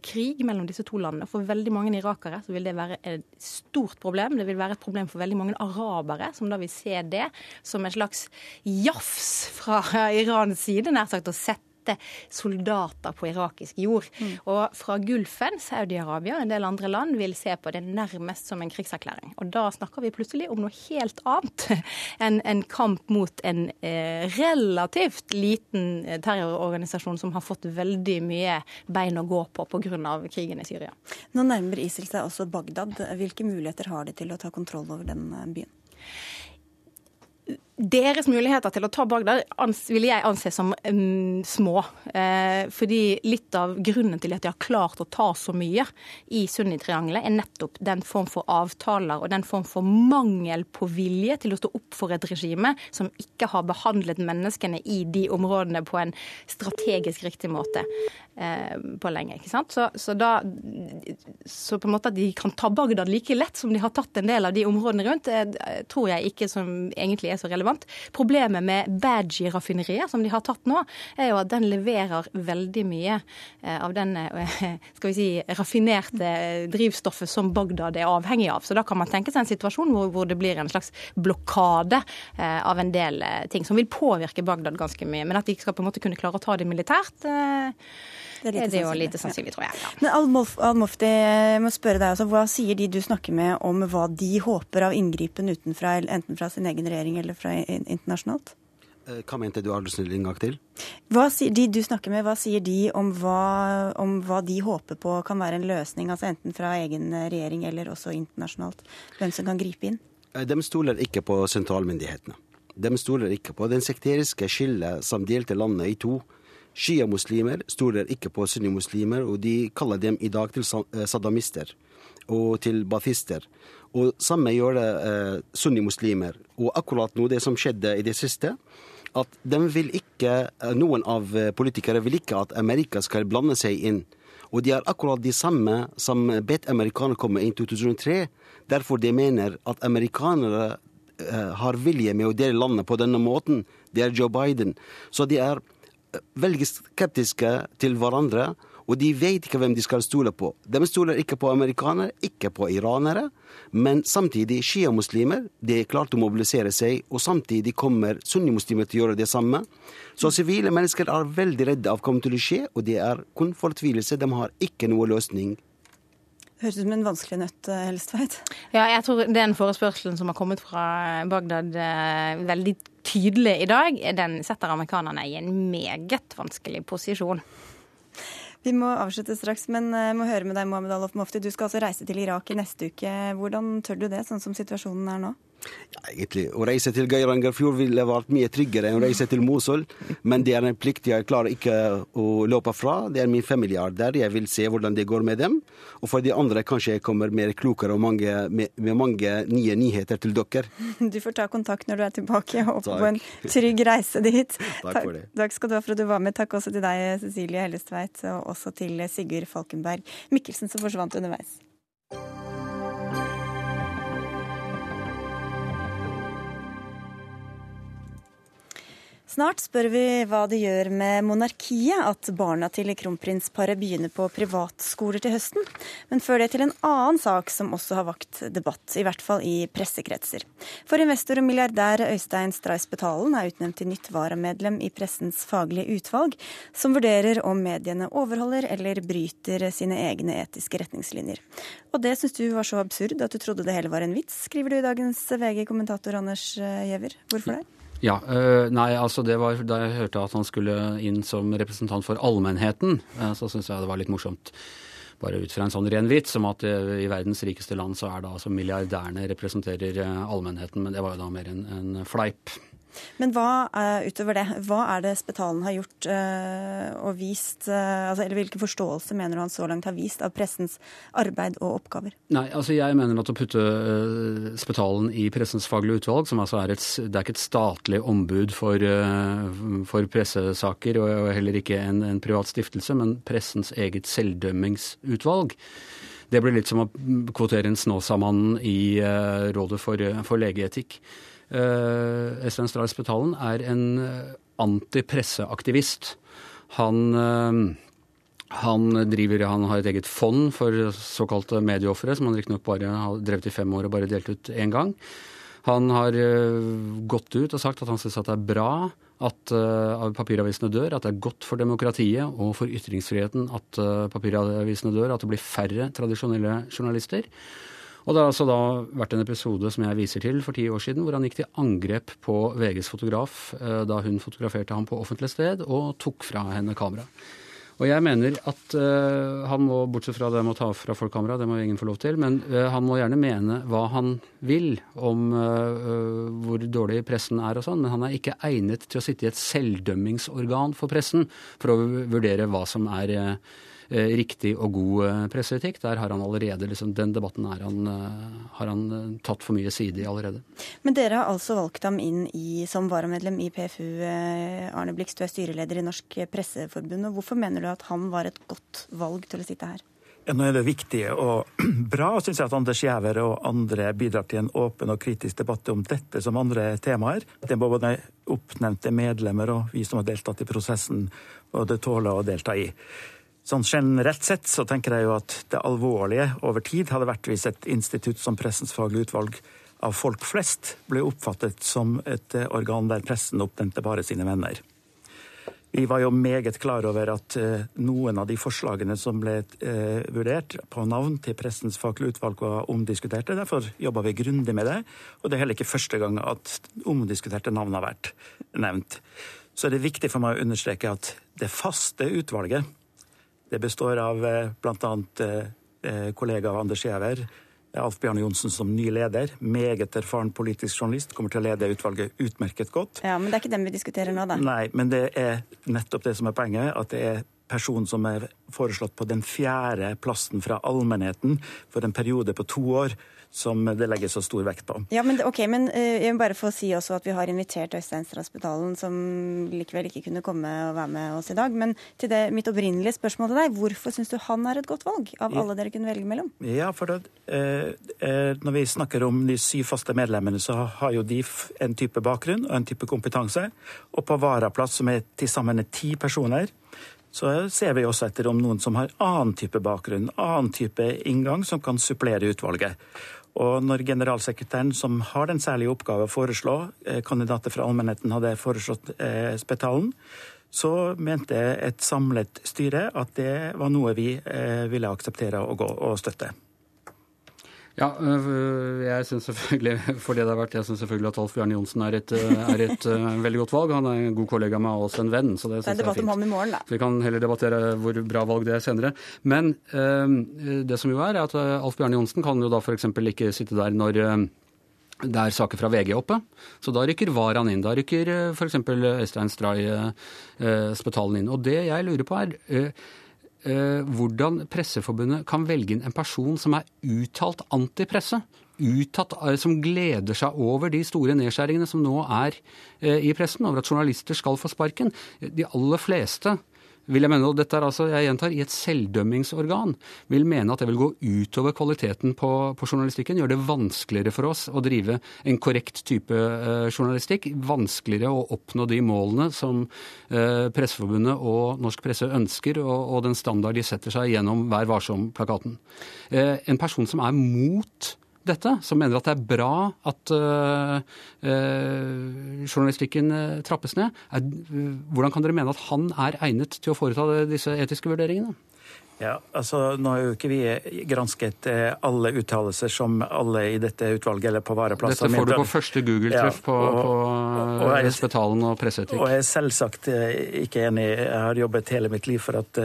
Speaker 7: krig mellom disse to landene. For veldig mange irakere så vil det være et stort problem. Det vil være et problem for veldig mange arabere, som da vil se det som en slags jafs fra Irans side, nær sagt å sette sette soldater på irakisk jord. Mm. Og fra Gulfen, Saudi-Arabia og en del andre land vil se på det nærmest som en krigserklæring. Og da snakker vi plutselig om noe helt annet enn en kamp mot en eh, relativt liten eh, terrororganisasjon som har fått veldig mye bein å gå på pga. krigen i Syria.
Speaker 1: Nå nærmer ISIL seg også Bagdad. Hvilke muligheter har de til å ta kontroll over den eh, byen?
Speaker 7: Deres muligheter til å ta Bagdad vil jeg anse som um, små. Eh, fordi litt av grunnen til at de har klart å ta så mye i Sunni-triangelet, er nettopp den form for avtaler og den form for mangel på vilje til å stå opp for et regime som ikke har behandlet menneskene i de områdene på en strategisk riktig måte eh, på lenge. ikke sant? Så, så, da, så på en måte at de kan ta Bagdad like lett som de har tatt en del av de områdene rundt, eh, tror jeg ikke som egentlig er så relevant relevant. Problemet med Badgie-raffineriet, som de har tatt nå, er jo at den leverer veldig mye eh, av den eh, skal vi si, raffinerte drivstoffet som Bagdad er avhengig av. Så da kan man tenke seg en situasjon hvor, hvor det blir en slags blokade eh, av en del ting som vil påvirke Bagdad ganske mye. Men at de skal på en måte kunne klare å ta det militært det er, det er jo lite sannsynlig, tror jeg. Ja.
Speaker 1: Men Al-Mofti, jeg må spørre deg også, hva sier de du snakker med om hva de håper av inngripen utenfra, enten fra sin egen regjering eller fra internasjonalt?
Speaker 6: Eh, hva mente du, er du snill, en gang til?
Speaker 1: Hva sier de du snakker med, hva sier de om hva, om hva, de håper på kan være en løsning, altså enten fra egen regjering eller også internasjonalt? Hvem som kan gripe inn?
Speaker 6: Eh, de stoler ikke på sentralmyndighetene. De stoler ikke på den sekteriske skillet som delte landet i to Shia-muslimer stoler ikke på sunnimuslimer, og de kaller dem i dag til eh, saddamister og til bathister. Og samme gjør det eh, sunnimuslimer. Og akkurat nå, det som skjedde i det siste, at ikke, eh, noen av eh, politikere vil ikke at Amerika skal blande seg inn. Og de er akkurat de samme som bedt amerikanere komme inn i 2003. Derfor de mener at amerikanere har vilje med å dele landet på denne måten. Det er Joe Biden. Så de er veldig skeptiske til hverandre, og de vet ikke hvem de skal stole på. De stoler ikke på amerikanere, ikke på iranere, men samtidig sjiamuslimer. De er klart å mobilisere seg, og samtidig kommer sunnimuslimer til å gjøre det samme. Så sivile mennesker er veldig redde av hva kommer til å skje, og det er kun fortvilelse. De har ikke noe løsning
Speaker 1: Høres ut som en vanskelig nøtt, eh, Helstveit.
Speaker 7: Ja, jeg tror den forespørselen som har kommet fra Bagdad eh, veldig tydelig i dag, den setter amerikanerne i en meget vanskelig posisjon.
Speaker 1: Vi må avslutte straks, men jeg eh, må høre med deg, Mohammed Alof Mofti. Du skal altså reise til Irak i neste uke. Hvordan tør du det, sånn som situasjonen er nå?
Speaker 6: Ja, egentlig, Å reise til Geirangerfjord ville vært mye tryggere enn å reise til Mosul. Men det er en plikt jeg klarer ikke å løpe fra. Det er min familie der. Jeg vil se hvordan det går med dem. Og for de andre kanskje jeg kommer mer klokere og mange, med, med, mange nye nyheter til dere.
Speaker 1: Du får ta kontakt når du er tilbake. Jeg håper på en trygg reise dit.
Speaker 6: Takk for det.
Speaker 1: Takk skal du ha for at du var med. Takk også til deg, Cecilie Hellestveit, og også til Sigurd Falkenberg Mikkelsen, som forsvant underveis. Snart spør vi hva det gjør med monarkiet at barna til kronprinsparet begynner på privatskoler til høsten. Men før det til en annen sak som også har vakt debatt, i hvert fall i pressekretser. For investor og milliardær Øystein Stray Spetalen er utnevnt til nytt varamedlem i Pressens faglige utvalg, som vurderer om mediene overholder eller bryter sine egne etiske retningslinjer. Og det syns du var så absurd at du trodde det hele var en vits, skriver du i dagens VG-kommentator Anders Giæver. Hvorfor det?
Speaker 8: Ja, øh, nei, altså det var Da jeg hørte at han skulle inn som representant for allmennheten, øh, så syns jeg det var litt morsomt. Bare ut fra en sånn ren vits om at øh, i verdens rikeste land så er da altså milliardærene representerer allmennheten, men det var jo da mer en, en fleip.
Speaker 1: Men hva uh, utover det, hva er det Spetalen har gjort uh, og vist, uh, altså, eller hvilken forståelse mener du han så langt har vist av pressens arbeid og oppgaver?
Speaker 8: Nei, altså Jeg mener at å putte Spetalen i Pressens faglige utvalg, som altså er et, det er ikke et statlig ombud for, for pressesaker, og, heller ikke en, en privat stiftelse, men pressens eget selvdømmingsutvalg. Det blir litt som å kvotere en Snåsamannen i Rådet for, for legeetikk. Uh, Espen Stray Spetalen er en eh, antipresseaktivist. Han, uh, han, driver, han har et eget fond for såkalte medieofre, som han riktignok bare har drevet i fem år og bare delt ut én gang. Han har gått ut og sagt at han syns det er bra at papiravisene dør, at det er godt for demokratiet og for ytringsfriheten at papiravisene dør, at det blir færre tradisjonelle journalister. Og det har altså da vært en episode som jeg viser til for ti år siden, hvor han gikk til angrep på VGs fotograf eh, da hun fotograferte ham på offentlig sted, og tok fra henne kameraet. Og jeg mener at uh, han må, bortsett fra det med å ta fra folk kamera, det må ingen få lov til, men uh, han må gjerne mene hva han vil om uh, hvor dårlig pressen er og sånn, men han er ikke egnet til å sitte i et selvdømmingsorgan for pressen for å vurdere hva som er Eh, riktig og god eh, presseetikk. Der har han allerede, liksom, Den debatten han, eh, har han tatt for mye side i allerede.
Speaker 1: Men dere har altså valgt ham inn i, som varamedlem i PFU. Arne Blix, du er styreleder i Norsk Presseforbund. og Hvorfor mener du at han var et godt valg til å sitte her?
Speaker 9: Nå er det viktig og bra synes jeg at Anders Giæver og andre bidrar til en åpen og kritisk debatt om dette som andre temaer. Det må både oppnevnte medlemmer og vi som har deltatt i prosessen, både tåle å delta i. Sånn Generelt sett så tenker jeg jo at det alvorlige over tid hadde vært hvis et institutt som Pressens faglige utvalg av folk flest ble oppfattet som et eh, organ der pressen oppnevnte bare sine venner. Vi var jo meget klar over at uh, noen av de forslagene som ble uh, vurdert på navn til Pressens faglige utvalg, var omdiskuterte. Derfor jobba vi grundig med det. Og det er heller ikke første gang at omdiskuterte navn har vært nevnt. Så er det viktig for meg å understreke at det faste utvalget det består av eh, bl.a. Eh, eh, kollega Anders Giæver, Alf Bjarne Johnsen som ny leder. Meget erfaren politisk journalist. Kommer til å lede utvalget utmerket godt.
Speaker 1: Ja, Men det er ikke dem vi diskuterer nå, da?
Speaker 9: Nei, men det er nettopp det som er poenget. At det er person som er foreslått på den fjerde plassen fra allmennheten for en periode på to år som det legges så stor vekt på.
Speaker 1: Ja, men, ok, men uh, jeg må bare få si også at vi har invitert Øystein Strassbetalen, som likevel ikke kunne komme og være med oss i dag. Men til det mitt opprinnelige spørsmål til deg, hvorfor syns du han er et godt valg av alle dere kunne velge mellom?
Speaker 9: Ja, for det, uh, uh, Når vi snakker om de syv faste medlemmene, så har jo de en type bakgrunn og en type kompetanse. Og på varaplass, som er til sammen ti personer, så ser vi også etter om noen som har annen type bakgrunn, annen type inngang, som kan supplere utvalget. Og når generalsekretæren, som har den særlige oppgave å foreslå eh, kandidater fra allmennheten, hadde foreslått eh, Spetalen, så mente et samlet styre at det var noe vi eh, ville akseptere og, gå, og støtte.
Speaker 8: Ja, øh, jeg syns selvfølgelig for det det har vært, jeg synes selvfølgelig at Alf Bjarne Johnsen er et, øh, er et uh, veldig godt valg. Han er en god kollega med oss, en venn. så Det,
Speaker 1: det er debatt om ham i morgen, da.
Speaker 8: Så vi kan heller debattere hvor bra valg det er senere. Men det som jo er, er at Alf Bjarne Johnsen kan jo da f.eks. ikke sitte der når det er saker fra VG oppe, så da rykker Varan inn. Da rykker f.eks. Øystein Stray Spetalen inn. Og det jeg lurer på er hvordan Presseforbundet kan velge inn en person som er uttalt antipresse. Uttatt, eh, som gleder seg over de store nedskjæringene som nå er eh, i pressen, over at journalister skal få sparken. De aller fleste vil jeg mene, og dette er altså, jeg gjentar, i et selvdømmingsorgan, vil mene at det vil gå utover kvaliteten på, på journalistikken. Gjøre det vanskeligere for oss å drive en korrekt type eh, journalistikk. Vanskeligere å oppnå de målene som eh, Presseforbundet og norsk presse ønsker, og, og, den standard de setter seg gjennom Vær varsom-plakaten. Eh, en person som er mot dette, som mener at det er bra at uh, uh, journalistikken uh, trappes ned. Er, hvordan kan dere mene at han er egnet til å foreta disse etiske vurderingene?
Speaker 9: Ja, altså Nå har jo ikke vi gransket alle uttalelser som alle i dette utvalget eller på vareplass
Speaker 8: Dette får du på første Google-treff ja, på, på Spetalen og presseetikk.
Speaker 9: Og jeg er selvsagt ikke enig. Jeg har jobbet hele mitt liv for at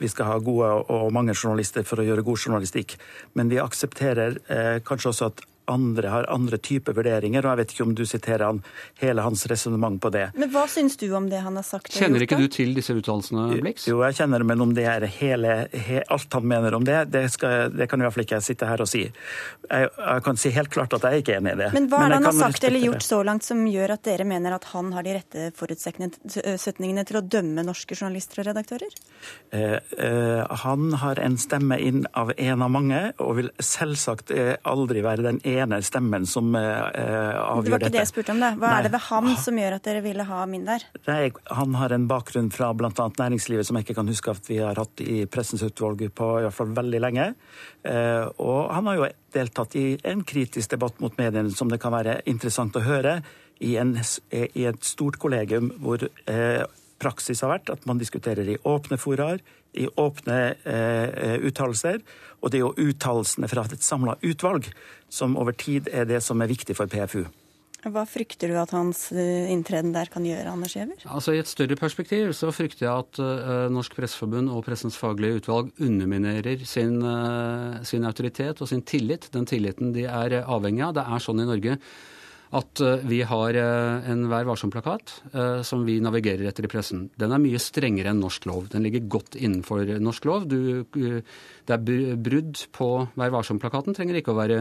Speaker 9: vi skal ha gode og mange journalister for å gjøre god journalistikk. Men vi aksepterer kanskje også at andre har andre typer vurderinger, og jeg vet ikke om du siterer han, hele hans resonnement på det.
Speaker 1: Men hva syns du om det han har sagt?
Speaker 8: Kjenner ikke du til disse uttalelsene, Blix?
Speaker 9: Jo, jeg kjenner men om det er hele, he, alt han mener om det, det, skal, det kan i hvert fall ikke jeg sitte her og si. Jeg, jeg, kan si helt klart at jeg ikke er enig i det.
Speaker 1: Men hva er det han har sagt eller gjort så langt som gjør at dere mener at han har de rette forutsetningene til å dømme norske journalister og redaktører?
Speaker 9: Eh, eh, han har en stemme inn av en av mange, og vil selvsagt eh, aldri være den ene ene stemmen som avgjør dette.
Speaker 1: Det var ikke det jeg spurte om. det. Hva Nei. er det ved ham som gjør at dere ville ha min der?
Speaker 9: Nei, han har en bakgrunn fra bl.a. næringslivet som jeg ikke kan huske at vi har hatt i Pressens utvalg på i hvert fall veldig lenge. Og han har jo deltatt i en kritisk debatt mot mediene som det kan være interessant å høre i, en, i et stort kollegium hvor praksis har vært at man diskuterer i åpne foraer, i åpne eh, uttalelser. Og det er jo uttalelsene fra et samla utvalg som over tid er det som er viktig for PFU.
Speaker 1: Hva frykter du at hans eh, inntreden der kan gjøre, Anders Giæver?
Speaker 8: Altså, I et større perspektiv så frykter jeg at uh, Norsk Presseforbund og Pressens faglige utvalg underminerer sin, uh, sin autoritet og sin tillit, den tilliten de er avhengig av. Det er sånn i Norge at eh, vi har eh, en Vær varsom-plakat eh, som vi navigerer etter i pressen. Den er mye strengere enn norsk lov. Den ligger godt innenfor norsk lov. Du, det er brudd på Vær varsom-plakaten trenger ikke å være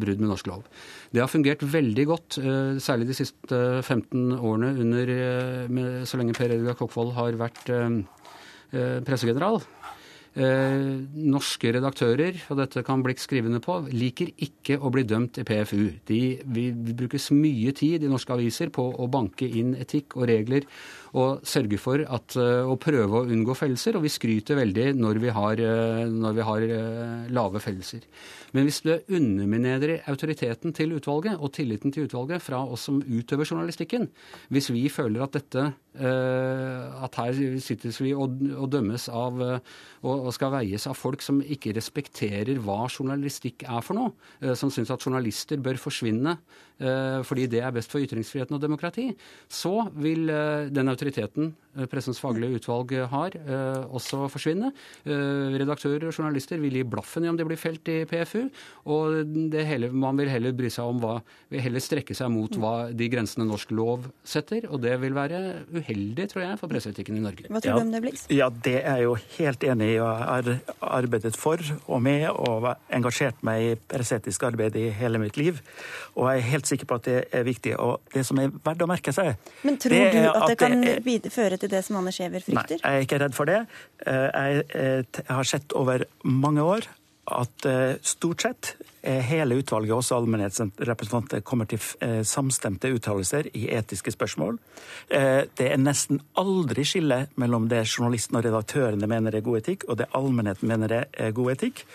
Speaker 8: brudd med norsk lov. Det har fungert veldig godt, særlig de siste 15 årene under, så lenge Per Edgar Kokkvold har vært pressegeneral. Eh, norske redaktører, og dette kan Blikk skrive under på, liker ikke å bli dømt i PFU. De, vi, vi brukes mye tid i norske aviser på å banke inn etikk og regler og sørge for at, å prøve å unngå fellelser. Og vi skryter veldig når vi har, når vi har lave fellelser. Men hvis du underminerer autoriteten til utvalget og tilliten til utvalget fra oss som utøver journalistikken, hvis vi føler at dette at her sitter vi og, og dømmes av og, skal veies av folk som ikke respekterer hva journalistikk er for noe, som syns at journalister bør forsvinne fordi det er best for ytringsfriheten og demokrati, så vil den autoriteten Eh, pressens faglige utvalg har, eh, også forsvinne. Eh, redaktører og journalister vil gi blaffen i om de blir felt i PFU. Og hele, man vil heller bry seg om hva, vil heller strekke seg mot hva de grensene norsk lov setter. Og det vil være uheldig, tror jeg, for presseetikken i Norge.
Speaker 1: Hva tror du om det, Blix?
Speaker 9: Ja, det er jeg jo helt enig i. og har arbeidet for og med og engasjert meg i presseetisk arbeid i hele mitt liv. Og jeg er helt sikker på at det er viktig. Og det som er verdt å merke seg
Speaker 1: Men tror du at, at det kan det føre til det som Anne Skjever frykter?
Speaker 9: Nei, jeg er ikke redd for det. Eh, jeg har sett over mange år at eh, stort sett hele utvalget, også allmennhetsrepresentanter, kommer til eh, samstemte uttalelser i etiske spørsmål. Det er nesten aldri skille mellom det journalisten og redaktørene mener er god etikk, og det allmennheten mener er god etikk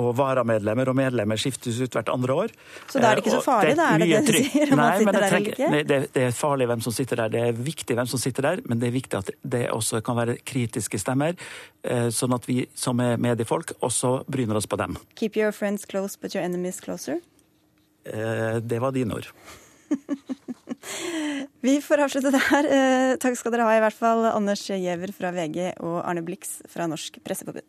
Speaker 9: og varamedlemmer og medlemmer skiftes ut hvert andre år.
Speaker 1: Så da er det ikke så eh, farlig, da? Er det det du sier? Om Nei, men
Speaker 9: ikke? nei, det, det, er farlig hvem som sitter der. Det er viktig hvem som sitter der, men det er viktig at det også kan være kritiske stemmer, eh, sånn at vi som er mediefolk også bryner oss på dem.
Speaker 1: Keep your friends close, but your enemies closer?
Speaker 9: Eh, det var dine ord.
Speaker 1: Vi får avslutte der. Takk skal dere ha, i hvert fall Anders Giæver fra VG og Arne Blix fra Norsk Presseforbund.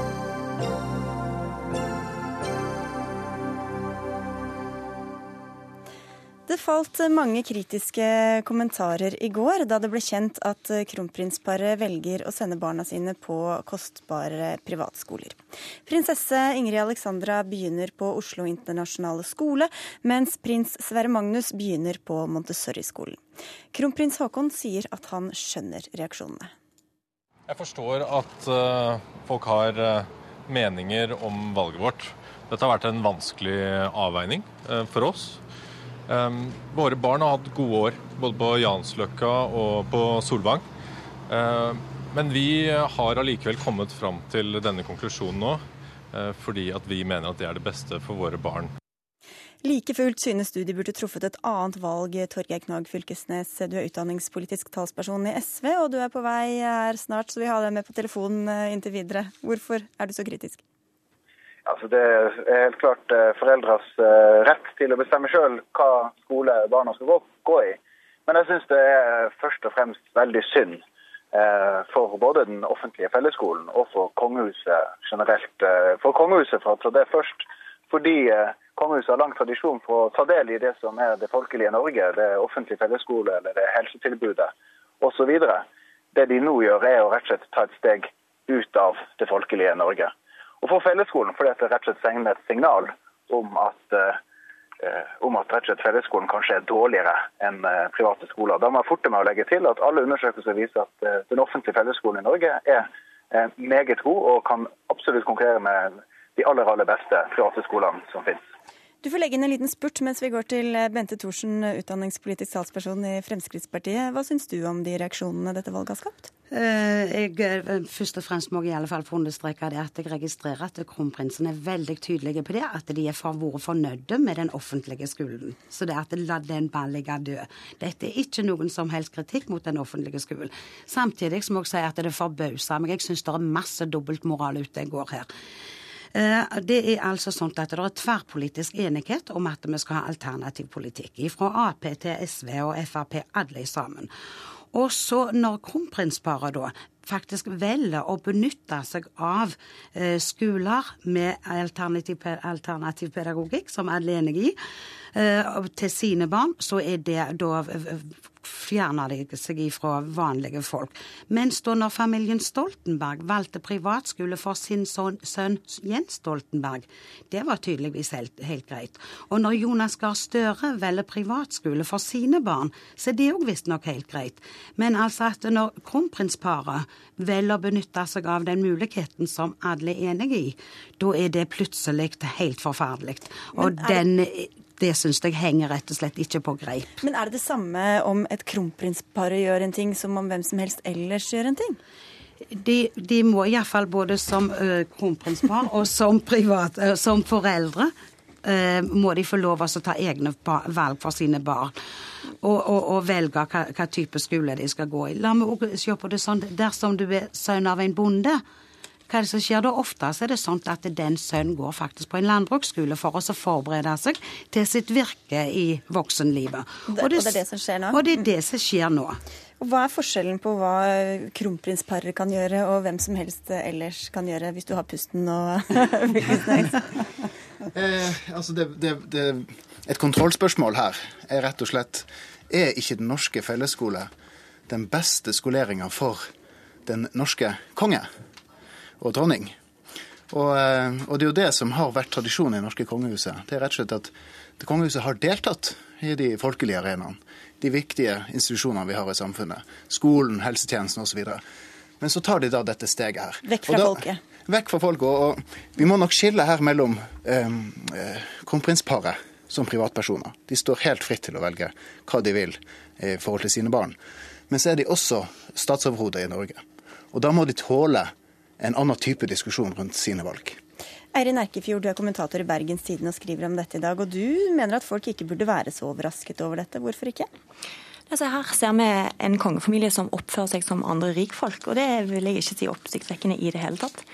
Speaker 1: Det falt mange kritiske kommentarer i går da det ble kjent at kronprinsparet velger å sende barna sine på kostbare privatskoler. Prinsesse Ingrid Alexandra begynner på Oslo internasjonale skole, mens prins Sverre Magnus begynner på Montessori-skolen. Kronprins Haakon sier at han skjønner reaksjonene.
Speaker 10: Jeg forstår at uh, folk har meninger om valget vårt. Dette har vært en vanskelig avveining for oss. Um, våre barn har hatt gode år, både på Jansløkka og på Solvang. men vi har allikevel kommet fram til denne konklusjonen nå, fordi at vi mener at det er det beste for våre barn.
Speaker 1: Like fullt synes du de burde truffet et annet valg, Torgeir Knag Fylkesnes. Du er utdanningspolitisk talsperson i SV, og du er på vei her snart, så vi har deg med på telefonen eh, inntil videre. Hvorfor er du så kritisk?
Speaker 5: Altså, det er helt klart eh, foreldres eh, rett til å bestemme sjøl hva skole barna skal gå, i. Men jeg syns det er først og fremst veldig synd for både den offentlige fellesskolen og for kongehuset generelt. For kongehuset, for å ta det først, fordi kongehuset har lang tradisjon for å ta del i det som er det folkelige Norge, det offentlige fellesskole eller det helsetilbudet osv. Det de nå gjør, er å rett og slett ta et steg ut av det folkelige Norge. Og for fellesskolen fordi det rett og slett sender et signal om at eh, om at rett og slett fellesskolen kanskje er dårligere enn private skoler. Da må jeg forte meg å legge til at alle undersøkelser viser at den offentlige fellesskolen i Norge er meget god og kan absolutt konkurrere med de aller, aller beste private skolene som finnes.
Speaker 1: Du får legge inn en liten spurt mens vi går til eh, Bente Thorsen, utdanningspolitisk talsperson i Fremskrittspartiet. Hva syns du om de reaksjonene dette valget har skapt?
Speaker 11: Eh, jeg, eh, først og fremst må jeg i alle fall få understreke det at jeg registrerer at kronprinsen er veldig tydelige på det, at de har vært fornøyde med den offentlige skolen. Så det at la den bare ligge død. Dette er ikke noen som helst kritikk mot den offentlige skolen. Samtidig må jeg si at det forbauser meg. Jeg syns det er masse dobbeltmoral ute og går her. Eh, det er altså sånn at det er tverrpolitisk enighet om at vi skal ha alternativ politikk. Fra Ap til SV og Frp, alle sammen. Og så når kronprinsparet da faktisk velger å benytte seg av eh, skoler med alternativ, alternativ, pedagogikk, som alle er enige i, eh, til sine barn, så er det da fjerner de seg ifra vanlige folk. Mens da når familien Stoltenberg valgte privatskole for sin sønn, sønn Jens Stoltenberg, det var tydeligvis helt, helt greit. Og når Jonas Gahr Støre velger privatskole for sine barn, så er det òg visstnok helt greit. Men altså at når kronprinsparet velger å benytte seg av den muligheten som alle er enige i, da er det plutselig helt forferdelig. Og den det syns jeg henger rett og slett ikke på greip.
Speaker 1: Men er det det samme om et kronprinspar gjør en ting, som om hvem som helst ellers gjør en ting?
Speaker 11: De, de må iallfall både som uh, kronprinspar og som, privat, uh, som foreldre må de få lov til å ta egne valg for sine barn. Og, og, og velge hva, hva, type skole de skal gå i. La meg også se på det sånn dersom du er sønn av en bonde, hva er det som skjer da? Ofte er det sånn at den sønnen går faktisk på en landbruksskole for å forberede seg til sitt virke i voksenlivet.
Speaker 1: Og det, og det er det som skjer nå?
Speaker 11: Og det er det som skjer nå.
Speaker 1: Og Hva er forskjellen på hva kronprinsparet kan gjøre, og hvem som helst ellers kan gjøre, hvis du har pusten og
Speaker 12: eh, altså det, det, det, Et kontrollspørsmål her er rett og slett er ikke den norske fellesskole den beste skoleringa for den norske konge? og dronning. Og, eh, og, det er jo det som har vært tradisjonen i det norske kongehuset. Det er rett og slett at det kongehuset har deltatt i de folkelige arenaene. De viktige institusjonene vi har i samfunnet. Skolen, helsetjenesten osv. Men så tar de da dette steget her.
Speaker 1: Vekk fra da, folket.
Speaker 12: Vekk fra folket. Og, og vi må nok skille her mellom eh, eh, kronprinsparet som privatpersoner. De står helt fritt til å velge hva de vil i forhold til sine barn. Men så er de også statsoverhodet i Norge. Og da må de tåle en annen type diskusjon rundt sine valg.
Speaker 1: Eirin Erkefjord, du er kommentator i Bergens Tiden og skriver om dette i dag. Og du mener at folk ikke burde være så overrasket over dette. Hvorfor ikke?
Speaker 13: Altså her ser vi en kongefamilie som oppfører seg som andre rikfolk, og det vil jeg ikke si oppsiktsvekkende i det hele tatt.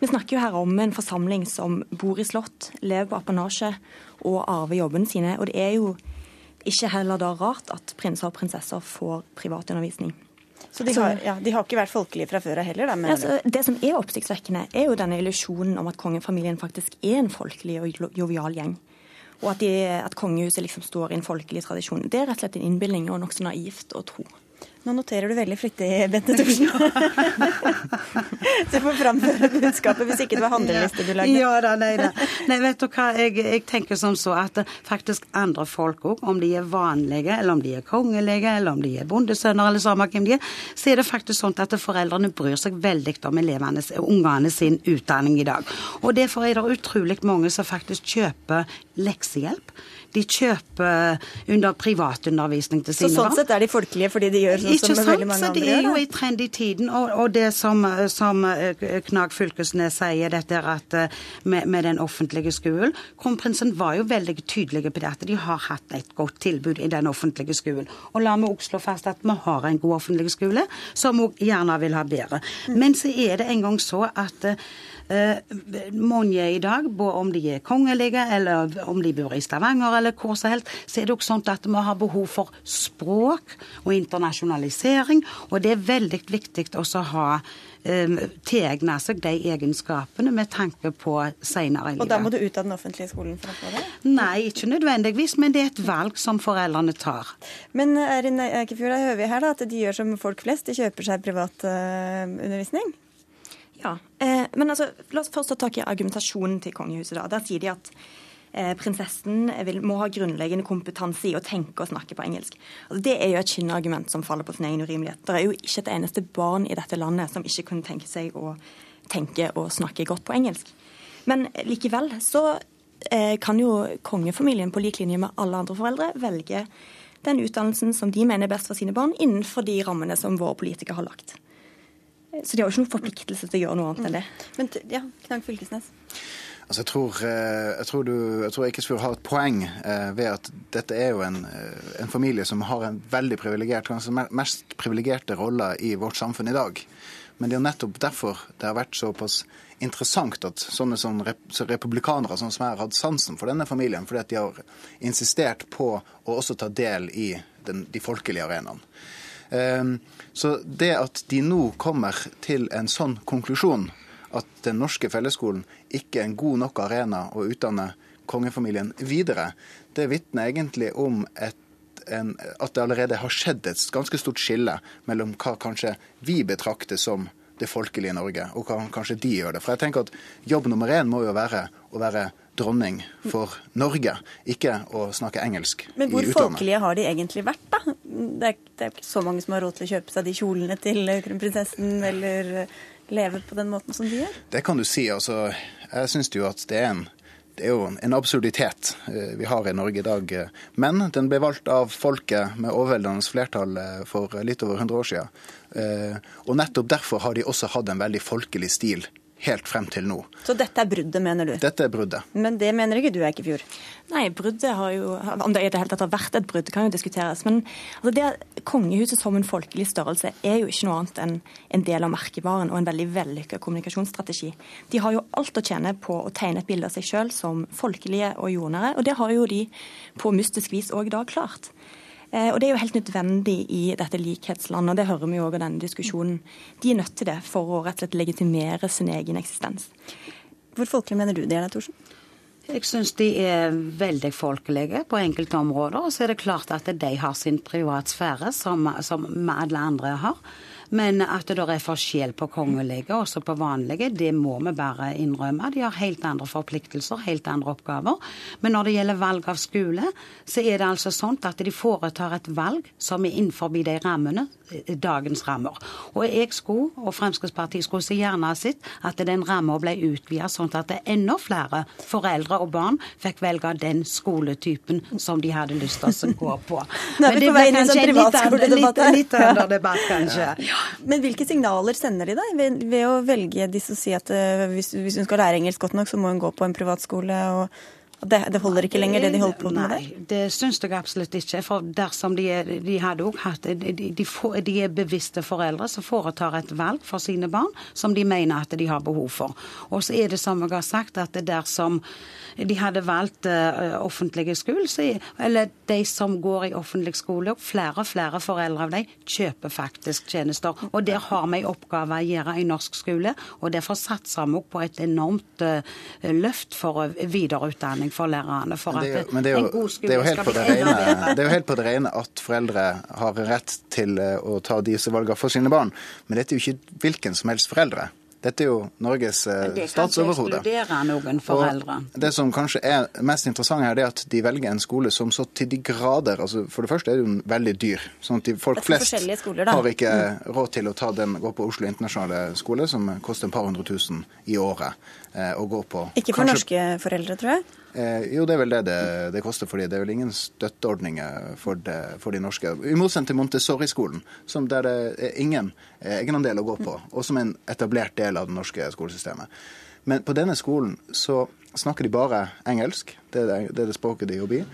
Speaker 13: Vi snakker jo her om en forsamling som bor i slott, lever på apanasje og arver jobbene sine. Og det er jo ikke heller da rart at prinser og prinsesser får privatundervisning.
Speaker 1: Så de har, ja, de har, ikke vært folkelige fra før av heller? Da,
Speaker 13: altså, det som er oppsiktsvekkende, er jo denne illusjonen om at kongefamilien faktisk er en folkelig og jovial gjeng. Og at, de, at kongehuset liksom står i en folkelig tradisjon. Det er rett og slett en innbilning og nokså naivt å tro.
Speaker 1: Nå noterer du veldig flittig, Bente Thorsen. du får framføre budskapet hvis ikke det var handleliste du lagde.
Speaker 11: Ja da, nei da. Nei, vet du hva, jeg, jeg tenker som så at faktisk andre folk òg, om de er vanlige, eller om de er kongelige, eller om de er bondesønner, eller samme hvem de er, så er det faktisk sånn at foreldrene bryr seg veldig om elevene, ungene sin utdanning i dag. Og derfor er det utrolig mange som faktisk kjøper leksehjelp. De kjøper under privatundervisning til sine
Speaker 1: barn. Så sånn sett er de folkelige fordi de gjør sånn som sant? veldig mange
Speaker 11: andre gjør?
Speaker 1: Ikke sant, så Det
Speaker 11: er jo i trend i tiden. Og, og det som, som, eh, Knag Fylkesnes sier, dette at eh, med, med, den offentlige skolen Kronprinsen var jo veldig tydelig på det at de har hatt et godt tilbud i den offentlige skolen. Og la meg også slå fast at vi har en god offentlig skole, som vi gjerne vil ha bedre. Men så er det en gang så at Eh, mange i dag, både om de er kongelige eller om de bor i Stavanger eller hvor som helst, så er det også sånn at vi har behov for språk og internasjonalisering. Og det er veldig viktig også å ha um, tilegne seg de egenskapene med tanke på senere i livet.
Speaker 1: Og da må du ut av den offentlige skolen for å få det?
Speaker 11: Nei, ikke nødvendigvis, men det er et valg som foreldrene tar.
Speaker 1: Men Erin Eikefjord, da hører vi her da, at de gjør som folk flest, de kjøper seg privat uh, undervisning?
Speaker 13: Ja, eh, men altså, La oss først ta tak i argumentasjonen til kongehuset. da. Der sier de at eh, prinsessen vil, må ha grunnleggende kompetanse i å tenke og snakke på engelsk. Altså, det er jo et skinnargument som faller på sin egen urimelighet. Det er jo ikke et eneste barn i dette landet som ikke kunne tenke seg å tenke og snakke godt på engelsk. Men likevel så eh, kan jo kongefamilien på lik linje med alle andre foreldre velge den utdannelsen som de mener er best for sine barn, innenfor de rammene som våre politikere har lagt. Så de har jo ikke noen forpliktelse til å gjøre noe annet enn det.
Speaker 1: Men ja, Knag Fylkesnes?
Speaker 12: Altså, jeg tror, eh, jeg tror, du, jeg tror Eikesfjord har et poeng eh, ved at dette er jo en, eh, en familie som har en veldig privilegert, kanskje mest privilegerte rolle i vårt samfunn i dag. Men det er jo nettopp derfor det har vært såpass interessant at sånne, republikanere sånn som jeg har hatt sansen for denne familien, fordi at de har insistert på å også ta del i den, de folkelige arenaene. Um, så det at de nå kommer til en sånn konklusjon, at den norske fellesskolen ikke er en god nok arena å utdanne kongefamilien videre, det vitner egentlig om et, en, at det allerede har skjedd et ganske stort skille mellom hva kanskje vi betrakter som det folkelige Norge, og hva kanskje de gjør det. For jeg tenker at Jobb nummer én må jo være å være dronning for Norge, ikke å snakke engelsk i utlandet.
Speaker 1: Men hvor folkelige har de egentlig vært, da? Det er, det er, ikke så mange som har råd til å kjøpe seg de kjolene til kronprinsessen, eller leve på den måten som de gjør?
Speaker 12: Det kan du si. altså. Jeg syns jo at det er en det er jo en absurditet eh, vi har i Norge i dag. Men den ble valgt av folket med overveldende flertall eh, for litt over 100 år siden. Eh, og nettopp derfor har de også hatt en veldig folkelig stil helt frem til nå.
Speaker 1: Så dette er bruddet, mener du?
Speaker 12: Dette er bruddet.
Speaker 1: Men det mener ikke du, Eikefjord?
Speaker 13: Nei, bruddet har jo Om det i det hele tatt har vært et brudd, kan jo diskuteres. Men altså, det kongehuset som en folkelig størrelse er jo ikke noe annet enn en del av merkevaren og en veldig vellykka kommunikasjonsstrategi. De har jo alt å tjene på å tegne et bilde av seg sjøl som folkelige og jordnære, og det har jo de på mystisk vis òg da klart. Eh, og Det er jo helt nødvendig i dette likhetslandet, og det hører vi jo òg av denne diskusjonen. De er nødt til det for å rett og slett legitimere sin egen eksistens.
Speaker 1: Hvor folkelig mener du det er, Thorsen?
Speaker 11: Jeg syns de er veldig folkelige på enkelte områder. Og så er det klart at de har sin privatsfære, som, som alle andre har. Men at det er forskjell på kongelige og på vanlige, det må vi bare innrømme. De har helt andre forpliktelser, helt andre oppgaver. Men når det gjelder valg av skole, så er det altså sånn at de foretar et valg som er innenfor de rammene, eh, dagens rammer. Og jeg skulle, og Fremskrittspartiet skulle så gjerne ha sett at den ramma ble utvidet sånn at det enda flere foreldre og barn fikk velge den skoletypen som de hadde lyst til å gå på.
Speaker 1: Men det inn kanskje en litt, litt,
Speaker 11: litt under debatt, kanskje. Ja.
Speaker 1: Men hvilke signaler sender de da, ved, ved å velge disse og si at uh, hvis, hvis, hun skal lære engelsk godt nok, så må hun gå på en privatskole? og det, det, holder ikke lenger, det de holder på med
Speaker 11: der? Nei, det syns jeg absolutt ikke. For dersom de, de hadde også hatt de, de, de, er bevisste foreldre som foretar et valg for sine barn som de mener at de har behov for. Og så er det som jeg har sagt, at dersom de hadde valgt uh, offentlige skole, så, eller de som går i offentlig skole, og flere og flere foreldre av dem kjøper faktisk tjenester. Og der har vi en oppgave å gjøre i norsk skole, og derfor satser vi på et enormt uh, løft for videreutdanning for lærerne. For
Speaker 12: at men det er jo, en god skole det er jo helt på det, rene, det er jo helt på det rene at foreldre har rett til eh, å ta disse valgene for sine barn, men dette er jo ikke hvilken som helst foreldre. Dette er jo Norges statsoverhode. Det kan ikke noen foreldre. Og det som kanskje er mest interessant her, det er at de velger en skole som så til de grader altså For det første er det jo veldig dyr. sånn at de, Folk flest skoler, har ikke mm. råd til å ta den, gå på Oslo internasjonale skole, som koster en par hundre tusen i året eh, å gå på.
Speaker 1: Ikke for kanskje, norske foreldre, tror jeg?
Speaker 12: Eh, jo, det er vel det det, det koster for dem. Det er vel ingen støtteordninger for, det, for de norske. I motsetning til Montessori-skolen, der det er ingen eh, egenandel å gå på, og som er en etablert del av det norske skolesystemet. Men på denne skolen så snakker de bare engelsk. Det er det, det, er det språket de jobber i.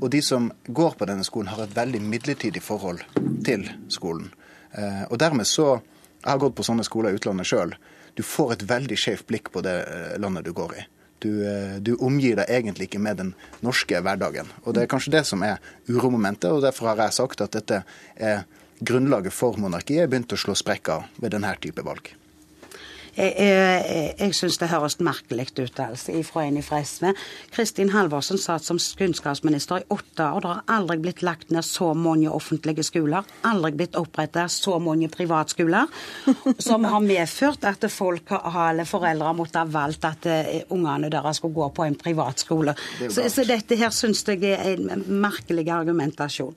Speaker 12: Og de som går på denne skolen, har et veldig midlertidig forhold til skolen. Eh, og dermed så Jeg har gått på sånne skoler i utlandet sjøl. Du får et veldig skjevt blikk på det eh, landet du går i. Du, eh, du, omgir deg egentlig ikke med den norske hverdagen. Og Det er kanskje det som er uromomentet, og derfor har jeg sagt at dette er grunnlaget for monarkiet. begynt å slå sprekker ved denne type valg.
Speaker 11: Jeg, jeg, jeg syns det høres merkelig ut, altså, fra en fra SV. Kristin Halvorsen satt som kunnskapsminister i åtte år. Det har aldri blitt lagt ned så mange offentlige skoler. Aldri blitt opprettet så mange privatskoler. Som har medført at folk eller foreldre har måttet ha valgt at uh, ungene deres skulle gå på en privatskole. Så, så, dette her syns jeg er en merkelig argumentasjon.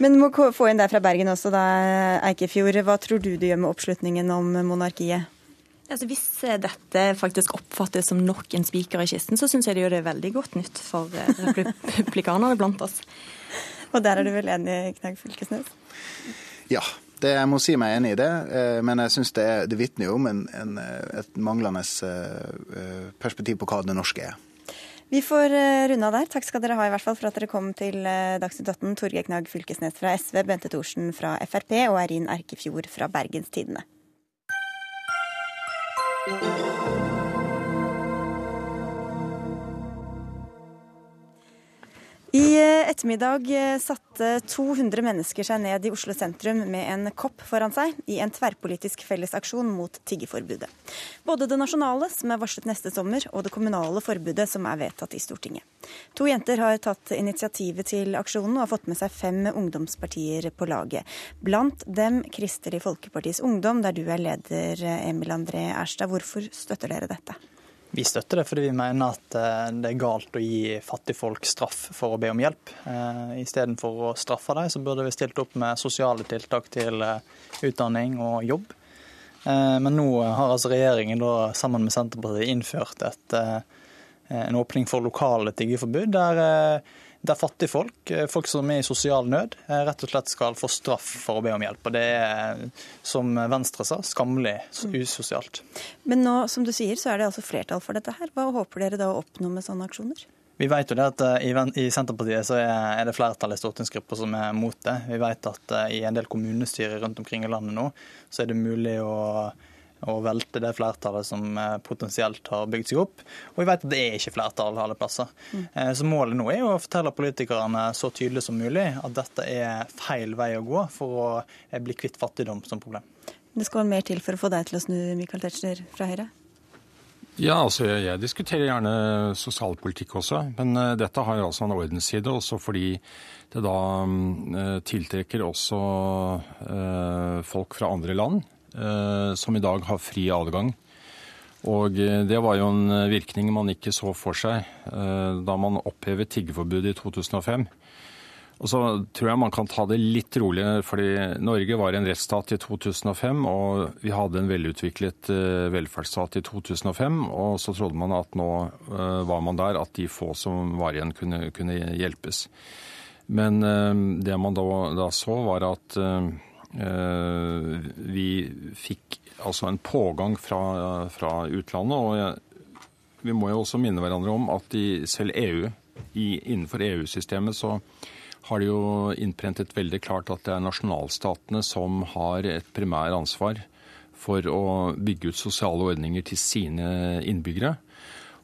Speaker 1: Men må få inn deg fra Bergen også, da, Eikefjord. Hva tror du det gjør med oppslutningen om monarkiet?
Speaker 13: Altså, hvis eh, dette faktisk oppfattes som nok en spiker i kisten, så syns jeg det gjør det veldig godt nytt for eh, republikanerne blant oss.
Speaker 1: Og der er du vel enig, Knag Fylkesnes?
Speaker 12: Ja, det, jeg må si meg enig i det. Eh, men jeg syns det, det vitner jo om en, en, et manglende perspektiv på hva det norske er.
Speaker 1: Vi får runde av der. Takk skal dere ha i hvert fall for at dere kom til Dagsnytt 18. Torgeir Knag Fylkesnes fra SV, Bente Thorsen fra Frp og Erin Erkefjord fra Bergens Tidende. thank you I eh, ettermiddag eh, satte 200 mennesker seg ned i Oslo sentrum med en kopp foran seg i en tverrpolitisk fellesaksjon mot tiggeforbudet. Både det nasjonale, som er varslet neste sommer, og det kommunale forbudet, som er vedtatt i Stortinget. To jenter har tatt initiativet til aksjonen og har fått med seg fem ungdomspartier på laget. Blant dem Kristelig Folkepartis Ungdom, der du er leder, Emil André Erstad. Hvorfor støtter dere dette?
Speaker 14: Vi støtter det fordi vi mener at eh, det er galt å gi fattigfolk straff for å be om hjelp. Eh, Istedenfor å straffe dem, så burde vi stilt opp med sosiale tiltak til eh, utdanning og jobb. Men nå har altså regjeringen da, sammen med Senterpartiet innført et, en åpning for lokale tiggeforbud, der der fattigfolk, eh, folk som er i sosial nød, eh, rett og slett skal få straff for å be om hjelp. Og Det er, som Venstre sa, skammelig usosialt.
Speaker 1: Men nå, som du sier, så er det altså flertall for dette her. Hva håper dere da å oppnå med sånne aksjoner?
Speaker 14: Vi vet jo det at eh, I Senterpartiet så er det flertall i stortingsgruppa som er mot det. Vi vet at i en del kommunestyrer rundt omkring i landet nå, så er det mulig å og velte det flertallet som eh, potensielt har bygd seg opp. Og vi vet at det er ikke flertall alle plasser. Mm. Eh, så målet nå er å fortelle politikerne så tydelig som mulig at dette er feil vei å gå for å eh, bli kvitt fattigdom som problem.
Speaker 1: Det skal mer til for å få deg til å snu, Michael Tetzschner fra Høyre?
Speaker 15: Ja, altså jeg, diskuterer gjerne sosialpolitikk også, men dette har jo altså en ordensside. Også fordi det da uh, tiltrekker også folk fra andre land. Eh, som i dag har fri adgang. Og eh, det var jo en virkning man ikke så for seg eh, da man opphevet tiggeforbudet i 2005. Og så tror jeg man kan ta det litt rolig, fordi Norge var en rettsstat i 2005, og vi hadde en velutviklet velferdsstat i 2005. Og så trodde man at nå var man der, at de få som var igjen, kunne, kunne hjelpes. Men det man da, da så, var at Eh, vi fikk altså en pågang fra, fra utlandet. og jeg, vi må jo også minne hverandre om at i selv EU, i, innenfor EU-systemet, så har det jo innprentet veldig klart at det er nasjonalstatene som har et primær ansvar for å bygge ut sosiale ordninger til sine innbyggere.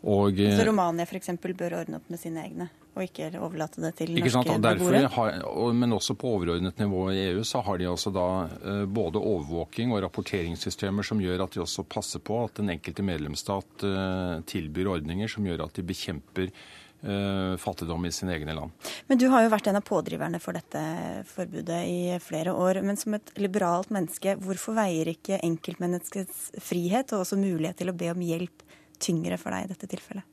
Speaker 1: Og, så Romania f.eks. bør ordne opp med sine egne? Og ikke overlate det til norske beboere.
Speaker 15: Men også på overordnet nivå i EU så har de altså da eh, både overvåking og rapporteringssystemer som gjør at de også passer på at den enkelte medlemsstat eh, tilbyr ordninger som gjør at de bekjemper eh, fattigdom i sine egne land.
Speaker 1: Men Du har jo vært en av pådriverne for dette forbudet i flere år. Men som et liberalt menneske, hvorfor veier ikke enkeltmenneskets frihet og også mulighet til å be om hjelp tyngre for deg i dette tilfellet?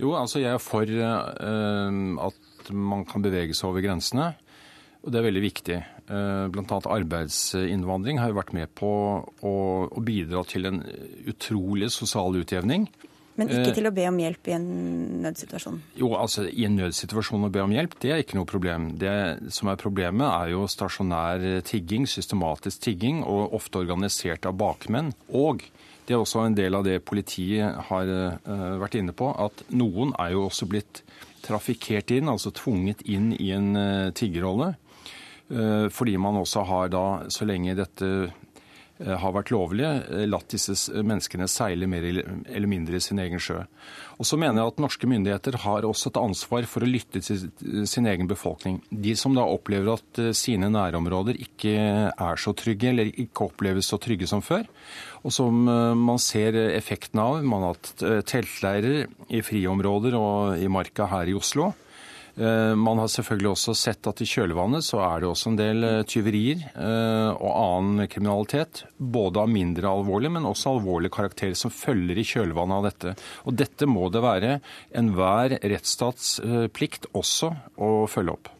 Speaker 15: Jo, altså jeg er for uh, at man kan bevege seg over grensene. Og det er veldig viktig. Uh, Bl.a. arbeidsinnvandring har jo vært med på å, å, bidra til en utrolig sosial utjevning.
Speaker 1: Men ikke eh, til å be om hjelp i en nødsituasjon?
Speaker 15: Jo, altså I en nødsituasjon å be om hjelp, det er ikke noe problem. Det som er problemet, er jo stasjonær tigging, systematisk tigging, og ofte organisert av bakmenn. Og det er også en del av det politiet har uh, vært inne på, at noen er jo også blitt trafikkert inn, altså tvunget inn i en uh, tiggerrolle. Uh, fordi man også har da, så lenge dette har vært lovlige, latt disse menneskene seile mer eller mindre i sin egen sjø. Og så mener jeg at norske myndigheter har også et ansvar for å lytte til sin egen befolkning. De som da opplever at sine nærområder ikke er så trygge, eller ikke oppleves så trygge som før, og som man ser effekten av. Man har hatt teltleirer i friområder og i marka her i Oslo. Eh, man har selvfølgelig også sett at i kjølvannet så er det også en del eh, tyverier eh, og annen kriminalitet. Både av mindre alvorlig, men også alvorlig karakter som følger i kjølvannet av dette. Og dette må det være enhver rettsstats plikt også å følge opp.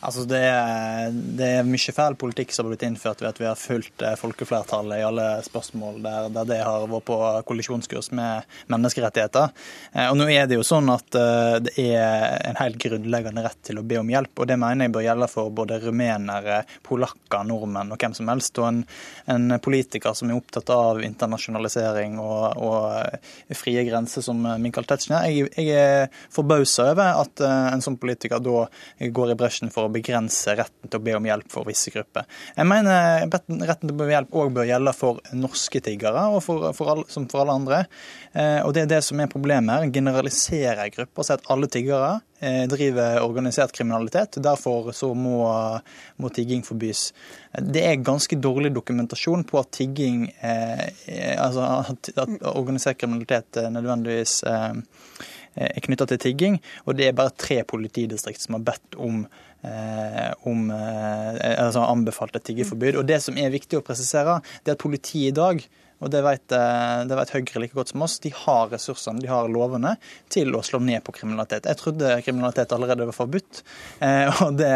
Speaker 14: Altså det, er, det, er mye feil politikk som har blitt innført ved at vi har fulgt eh, folkeflertallet i alle spørsmål der, der, det har vært på kollisjonskurs med menneskerettigheter. Eh, og nå er det jo sånn at eh, det er en helt grunnleggende rett til å be om hjelp. Og det mener jeg bør gjelde for både rumenere, polakker, nordmenn og hvem som helst. Og en, en politiker som er opptatt av internasjonalisering og, og frie grenser som Michael Tetzschner, jeg, jeg er forbausa over at en sånn politiker da går i bresjen for å begrense retten til å be om hjelp for visse grupper. Jeg mener retten til å be om hjelp òg bør gjelde for norske tiggere, og for, for alle, som for alle andre. Eh, og Det er det som er problemet her. Generalisere grupper si at alle tiggere eh, driver organisert kriminalitet. Derfor så må, må, tigging forbys. Det er ganske dårlig dokumentasjon på at tigging, eh, altså at, at organisert kriminalitet nødvendigvis er knytta til tigging. Og det er bare tre politidistrikt som har bedt om Eh, om eh, altså anbefalt et tiggeforbud, Og Det som er viktig å presisere, det er at politiet i dag og det vet, eh, det vet, Høyre like godt som oss. De har ressursene, de har lovene til å slå ned på kriminalitet. Jeg trodde kriminalitet allerede var forbudt, og det,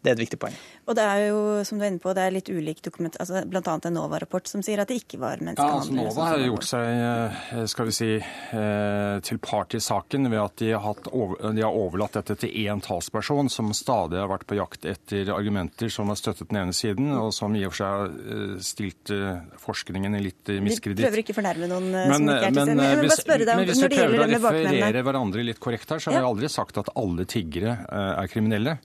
Speaker 14: det er et viktig poeng.
Speaker 1: Og det er jo, som du er inne på, det er litt ulik dokument, altså bl.a. en NOVA-rapport som sier at det ikke var menneskehandel.
Speaker 15: Ja, altså NOVA har gjort seg eh, skal vi si, eh, til part i saken ved at de har, de har overlatt dette til én talsperson som stadig har vært på jakt etter argumenter som har støttet den ene siden, og som i og for seg har eh, stilt forskningen i litt miskreditt.
Speaker 1: Vi prøver ikke å fornærme noen men, som ikke er til stede. Men vil bare deg bakmennene. Hvis vi prøver å referere
Speaker 15: hverandre litt korrekt her, så har ja. vi aldri sagt at alle tiggere er kriminelle.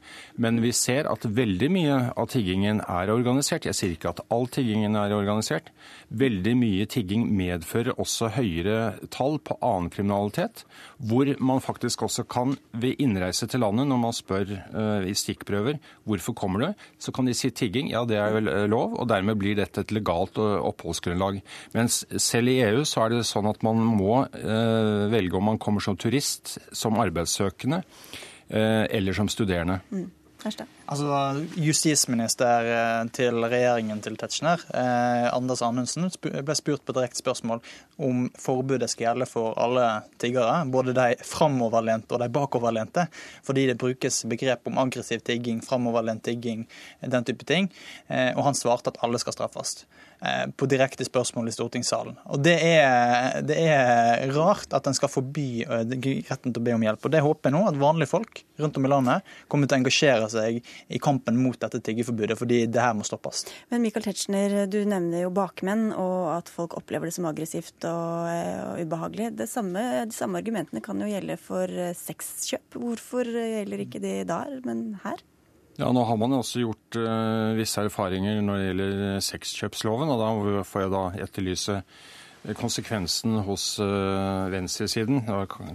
Speaker 15: Men vi ser at veldig mye av tiggingen er organisert. Jeg sier ikke at all tiggingen er organisert. Veldig mye tigging medfører også høyere tall på annen kriminalitet, hvor man faktisk også kan ved innreise til landet, når man spør uh, i stikkprøver hvorfor kommer du, så kan de si tigging. Ja, det er vel eh, lov, og dermed blir dette et legalt uh, oppholdsgrunnlag. Mens selv i EU så er det sånn at man må uh, velge om man kommer som turist, som arbeidssøkende eller som studerende. Mm.
Speaker 14: Altså, Justisminister eh, til regjeringen til Tetzschner, eh, Anders Anundsen, ble spurt på direkte spørsmål om forbudet skal gjelde for alle tiggere, både de framoverlente og de bakoverlente, fordi det brukes begrep om aggressiv tigging, framoverlent tigging, den type ting. Eh, og han svarte at alle skal straffes. Eh, på direkte spørsmål i stortingssalen. Og det er, det er, rart at en skal forby eh, retten til å be om hjelp. Og det håper jeg nå at vanlige folk rundt om i landet kommer til å engasjere seg i kampen mot dette tiggeforbudet, fordi det her må stoppes.
Speaker 1: Men Michael Tetzschner, du nevner jo bakmenn, og at folk opplever det som aggressivt og, eh, og ubehagelig. Det samme, de samme argumentene kan jo gjelde for sexkjøp. Hvorfor gjelder ikke de der, men her?
Speaker 15: Ja, Nå har man jo også gjort uh, visse erfaringer når det gjelder sexkjøpsloven. og Da får jeg da etterlyse konsekvensen hos uh, venstresiden.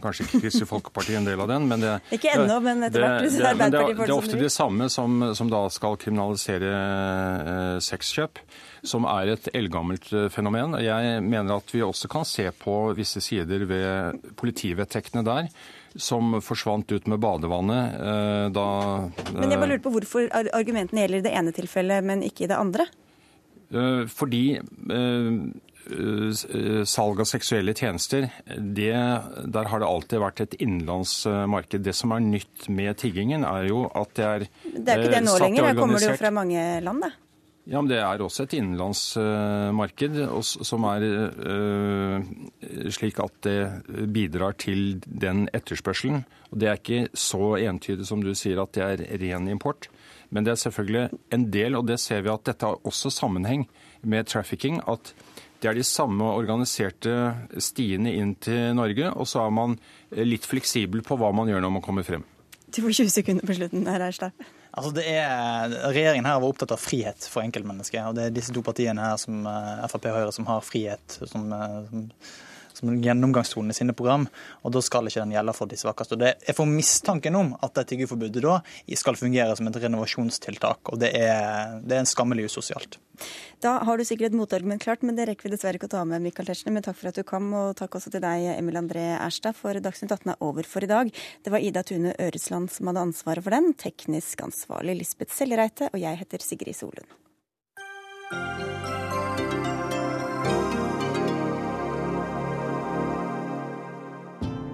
Speaker 15: Kanskje ikke Kristelig Folkeparti en del av den, men det,
Speaker 1: ikke ennå, men etter hvert
Speaker 15: Det, det, det Det er ofte de samme som, som da skal kriminalisere uh, sexkjøp, som er et eldgammelt fenomen. Jeg mener at vi også kan se på visse sider ved politivedtektene der som forsvant ut med badevannet eh, da
Speaker 1: Men jeg bare lurer på hvorfor argumentene gjelder i det ene tilfellet, men ikke i det andre?
Speaker 15: Eh, fordi eh, salg av seksuelle tjenester, det, der har det alltid vært et innenlandsmarked. Det som er nytt med tiggingen, er jo at det er
Speaker 1: Det er ikke det nå lenger, der kommer det jo fra mange land, da.
Speaker 15: Ja, men Det er også et innenlandsmarked som er øh, slik at det bidrar til den etterspørselen. Og Det er ikke så entydig som du sier at det er ren import. Men det er selvfølgelig en del, og det ser vi at dette har også sammenheng med trafficking. At det er de samme organiserte stiene inn til Norge, og så er man litt fleksibel på hva man gjør når man kommer frem.
Speaker 1: Du får 20 sekunder på slutten her, Erstad.
Speaker 14: Altså det er, Regjeringen her var opptatt av frihet for enkeltmennesket. og Det er disse to partiene her, som Frp og Høyre, som har frihet som, som som gjennomgangstonen i sine program, og da skal ikke den gjelde for de svakeste. Og det, jeg får mistanken om at det tiggerforbudet da skal fungere som et renovasjonstiltak, og det er, det er en skammelig usosialt.
Speaker 1: Da har du sikkert et motargument klart, men det rekker vi dessverre ikke å ta med, Michael Tetzschner. Men takk for at du kom, og takk også til deg, Emil André Erstad, for Dagsnytt 18 er over for i dag. Det var Ida Tune Øresland som hadde ansvaret for den, teknisk ansvarlig Lisbeth Sellereite, og jeg heter Sigrid Solund.